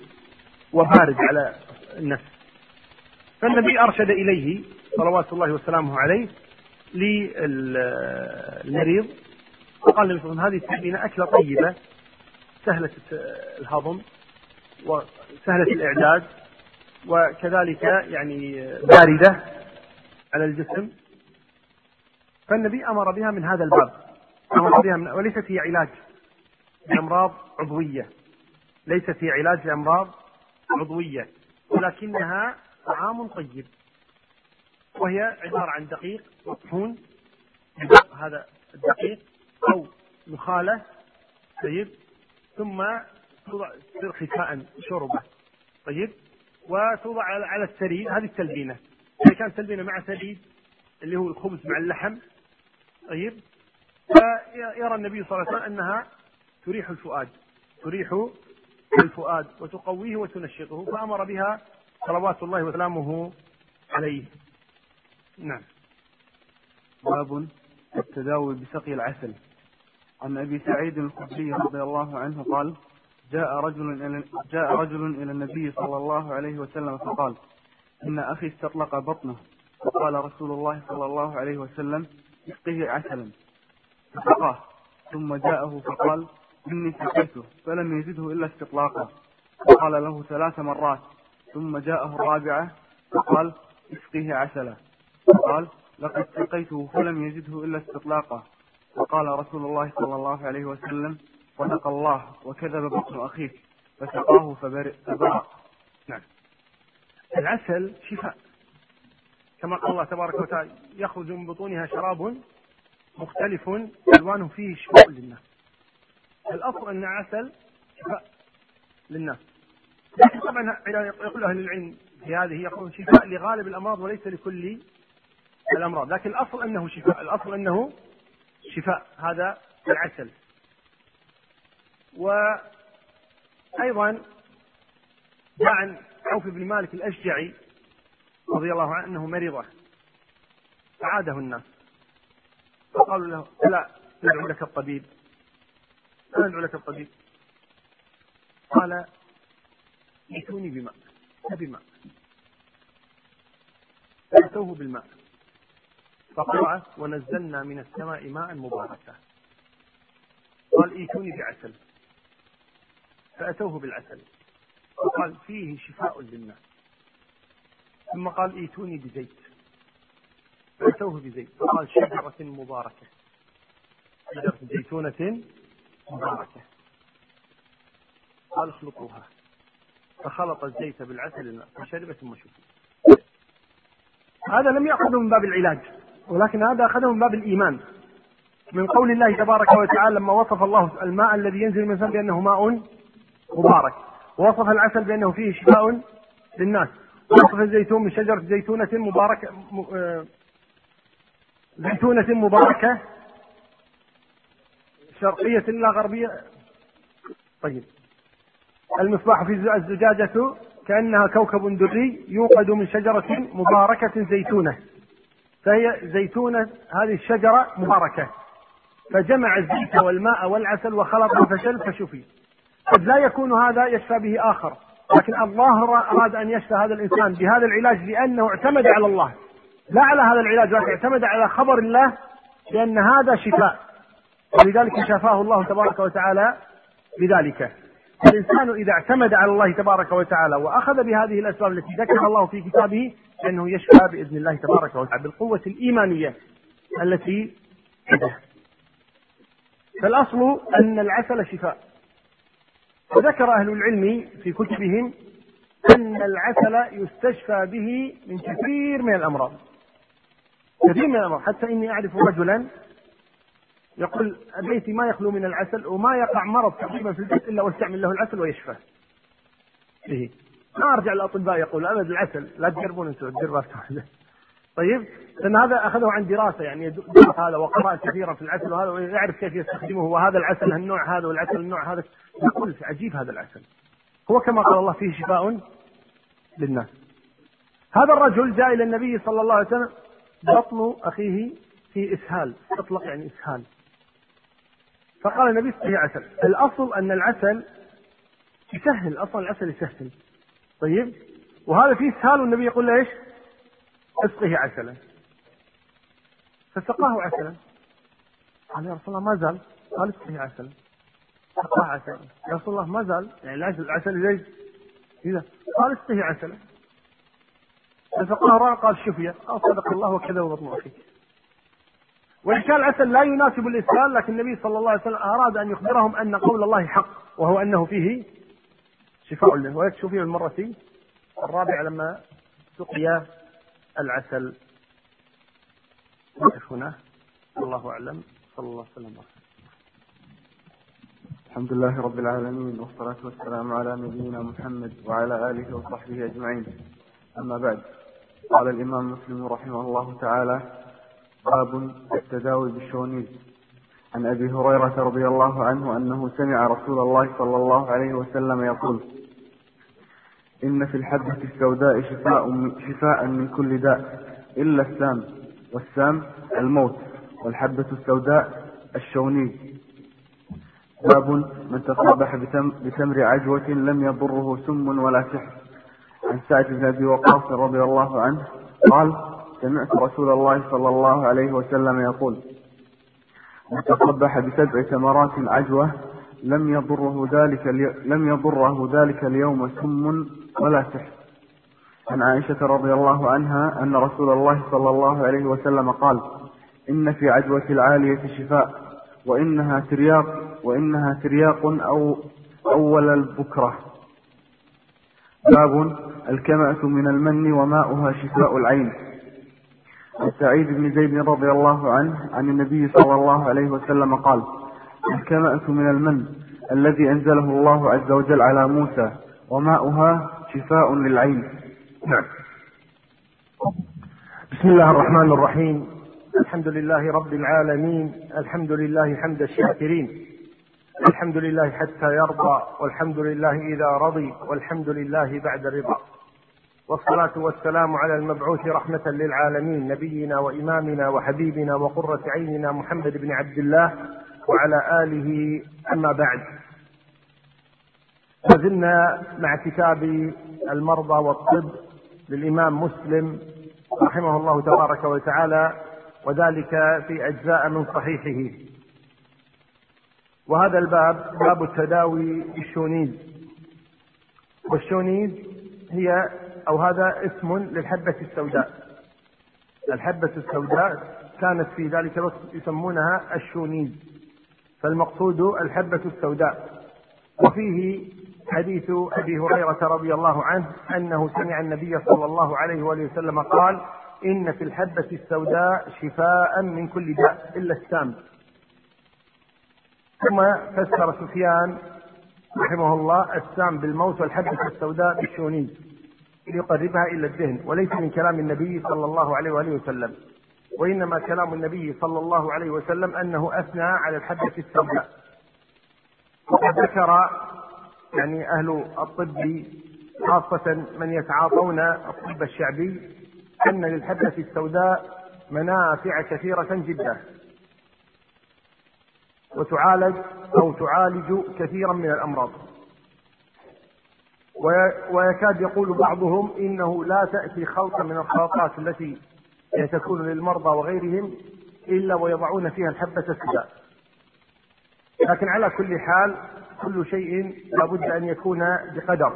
وبارد على النفس. فالنبي أرشد إليه صلوات الله وسلامه عليه للمريض وقال النبي هذه التلبينة أكلة طيبة سهلة الهضم وسهلة الإعداد وكذلك يعني باردة على الجسم. فالنبي أمر بها من هذا الباب. أمر بها من وليست هي علاج لأمراض عضوية. ليست هي علاج لأمراض عضوية. ولكنها طعام طيب. وهي عبارة عن دقيق مطحون. هذا الدقيق أو نخالة طيب. ثم توضع تصير خفاء شوربة. طيب. وتوضع على السريد هذه التلبينة. إذا كانت تلبينة مع سريد اللي هو الخبز مع اللحم. طيب. فيرى النبي صلى الله عليه وسلم أنها تريح الفؤاد. تريح الفؤاد وتقويه وتنشطه. فأمر بها صلوات الله وسلامه عليه. نعم. باب التداوي بسقي العسل. عن أبي سعيد الخدري رضي الله عنه قال جاء رجل إلى جاء رجل إلى النبي صلى الله عليه وسلم فقال إن أخي استطلق بطنه. فقال رسول الله صلى الله عليه وسلم اسقه عسلا. فسقاه. ثم جاءه فقال إني سقيته فلم يزده إلا استطلاقا. فقال له ثلاث مرات. ثم جاءه الرابعة فقال اسقه عسلا. فقال لقد سقيته فلم يزده إلا استطلاقا. وقال رسول الله صلى الله عليه وسلم صدق الله وكذب بطن أخيك فسقاه فبرأ نعم. العسل شفاء. كما قال الله تبارك وتعالى يخرج من بطونها شراب مختلف ألوانه فيه شفاء للناس. الأصل أن عسل شفاء للناس. لكن طبعا يقول أهل العلم في هذه يقول شفاء لغالب الأمراض وليس لكل الأمراض. لكن الأصل أنه شفاء. الأصل أنه شفاء هذا العسل. وأيضا جاء عن عوف بن مالك الأشجعي رضي الله عنه أنه مريضة فعاده الناس. فقالوا له ألا ندعو لك الطبيب. ألا ندعو لك الطبيب. قال ائتوني بماء بماء فأتوه بالماء. فقرأ ونزلنا من السماء ماء مباركا قال ايتوني بعسل. فأتوه بالعسل. وقال فيه شفاء للناس. ثم قال ايتوني بزيت. فأتوه بزيت. فقال شجرة مباركة. شجرة زيتونة مباركة. قال اخلطوها فخلط الزيت بالعسل فشرب ثم شفي هذا لم يأخذه من باب العلاج. ولكن هذا أخذه من باب الإيمان. من قول الله تبارك وتعالى لما وصف الله الماء الذي ينزل من السماء بأنه ماء مبارك. ووصف العسل بأنه فيه شفاء للناس. ووصف الزيتون من شجرة زيتونة مباركة آه، زيتونة مباركة شرقية لا غربية. طيب. المصباح في الزجاجة كأنها كوكب دري يوقد من شجرة مباركة زيتونة. فهي زيتونة هذه الشجرة مباركة. فجمع الزيت والماء والعسل وخلط فشل فشفي. قد لا يكون هذا يشفى به آخر. لكن الله أراد أن يشفى هذا الإنسان بهذا العلاج لأنه اعتمد على الله. لا على هذا العلاج لكن اعتمد على خبر الله بأن هذا شفاء. ولذلك شفاه الله تبارك وتعالى بذلك. الإنسان إذا اعتمد على الله تبارك وتعالى وأخذ بهذه الأسباب التي ذكرها الله في كتابه فإنه يشفى بإذن الله تبارك وتعالى بالقوة الإيمانية التي عنده. فالأصل أن العسل شفاء. وذكر أهل العلم في كتبهم أن العسل يستشفى به من كثير من الأمراض. كثير من الأمراض. حتى إني أعرف رجلا يقول بيتي ما يخلو من العسل وما يقع مرض تقريبا في البيت إلا واستعمل له العسل ويشفى. به ما أرجع الأطباء يقول أبد العسل لا تجربون أنتم تجربة طيب لأن هذا أخذه عن دراسة يعني درس هذا وقرأ كثيرا في العسل وهذا ويعرف كيف يستخدمه وهذا العسل النوع هذا والعسل النوع هذا. يقول عجيب هذا العسل. هو كما قال الله فيه شفاء للناس. هذا الرجل جاء إلى النبي صلى الله عليه وسلم بطن أخيه في إسهال إطلق يعني إسهال. فقال النبي اسقه عسل الأصل أن العسل يسهل أصلا العسل يسهل. طيب؟ وهذا فيه إسهال والنبي يقول له إيش أسقه عسلا. فسقاه عسلا. قال يا رسول الله ما زال؟ قال أسقه عسلا. سقاه عسلا. يا رسول الله ما زال؟ يعني العسل العسل ليش إذا قال أسقه عسلا. فسقاه رأى قال شفية قال صدق الله وكذا بطن أخيك وإن كان العسل لا يناسب الإسلام لكن النبي صلى الله عليه وسلم أراد أن يخبرهم أن قول الله حق وهو أنه فيه شفاء له. ويكشف فيه المرة الرابعة لما سقي العسل. نقف هنا. الله أعلم. صلى الله عليه وسلم. الحمد لله رب العالمين والصلاة والسلام على نبينا محمد وعلى آله وصحبه أجمعين. أما بعد قال الإمام مسلم رحمه الله تعالى باب التداوي بالشونيز. عن أبي هريرة رضي الله عنه أنه سمع رسول الله صلى الله عليه وسلم يقول إن في الحبة السوداء شفاء شفاء من كل داء إلا السام والسام الموت والحبة السوداء الشوني باب من تصبح بتمر عجوة لم يضره سم ولا سحر. عن سعد بن أبي وقاص رضي الله عنه قال سمعت رسول الله صلى الله عليه وسلم يقول من تصبح بسبع ثمرات عجوة لم يضره ذلك لم يضره ذلك اليوم سم ولا سحر. عن عائشة رضي الله عنها أن رسول الله صلى الله عليه وسلم قال إن في عجوة العالية شفاء وإنها ترياق وإنها ترياق أو أول البكرة. باب الكمأة من المن وماؤها شفاء العين. عن سعيد بن زيد رضي الله عنه عن النبي صلى الله عليه وسلم قال الكمأة من المن الذي أنزله الله عز وجل على موسى وماؤها شفاء للعين. نعم. بسم الله الرحمن الرحيم. الحمد لله رب العالمين الحمد لله حمد الشاكرين الحمد لله حتى يرضى والحمد لله إذا رضي والحمد لله بعد الرضا. والصلاة والسلام على المبعوث رحمة للعالمين نبينا وإمامنا وحبيبنا وقرة عيننا محمد بن عبد الله وعلى آله. أما بعد لازلنا مع كتاب المرضى والطب للإمام مسلم رحمه الله تبارك وتعالى وذلك في أجزاء من صحيحه. وهذا الباب باب التداوي بالشونيز. والشونيز هي أو هذا اسم للحبة السوداء. الحبة السوداء كانت في ذلك الوقت يسمونها الشونيز. فالمقصود الحبة السوداء. وفيه حديث أبي هريرة رضي الله عنه أنه سمع النبي صلى الله عليه وآله وسلم قال إن في الحبة السوداء شفاء من كل داء إلا السام. ثم فسر سفيان رحمه الله السام بالموت والحبة السوداء بالشونيز. ليقربها إلى الدهن وليس من كلام النبي صلى الله عليه وآله وسلم. وإنما كلام النبي صلى الله عليه وسلم أنه أثنى على الحبه السوداء. وقد ذكر يعني أهل الطب خاصة من يتعاطون الطب الشعبي أن للحبة السوداء منافع كثيرة جدا. وتعالج أو تعالج كثيرا من الأمراض. ويكاد يقول بعضهم إنه لا تأتي خلطة من الخلطات التي تكون للمرضى وغيرهم إلا ويضعون فيها الحبة السوداء لكن على كل حال كل شيء لابد أن يكون بقدر.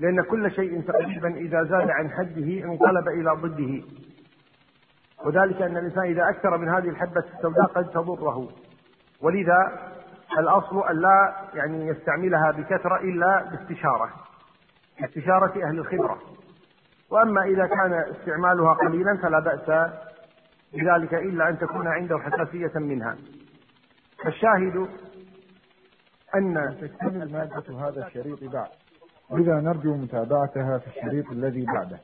لأن كل شيء تقريبا إذا زاد عن حده انقلب إلى ضده. وذلك أن الإنسان إذا أكثر من هذه الحبة السوداء قد تضره. ولذا الأصل أن لا يعني يستعملها بكثرة إلا باستشارة استشارة أهل الخبرة. وأما إذا كان استعمالها قليلا فلا بأس بذلك إلا أن تكون عنده حساسية منها. فالشاهد أن تكتمل مادة هذا الشريط بعد. لذا نرجو متابعتها في الشريط الذي بعده.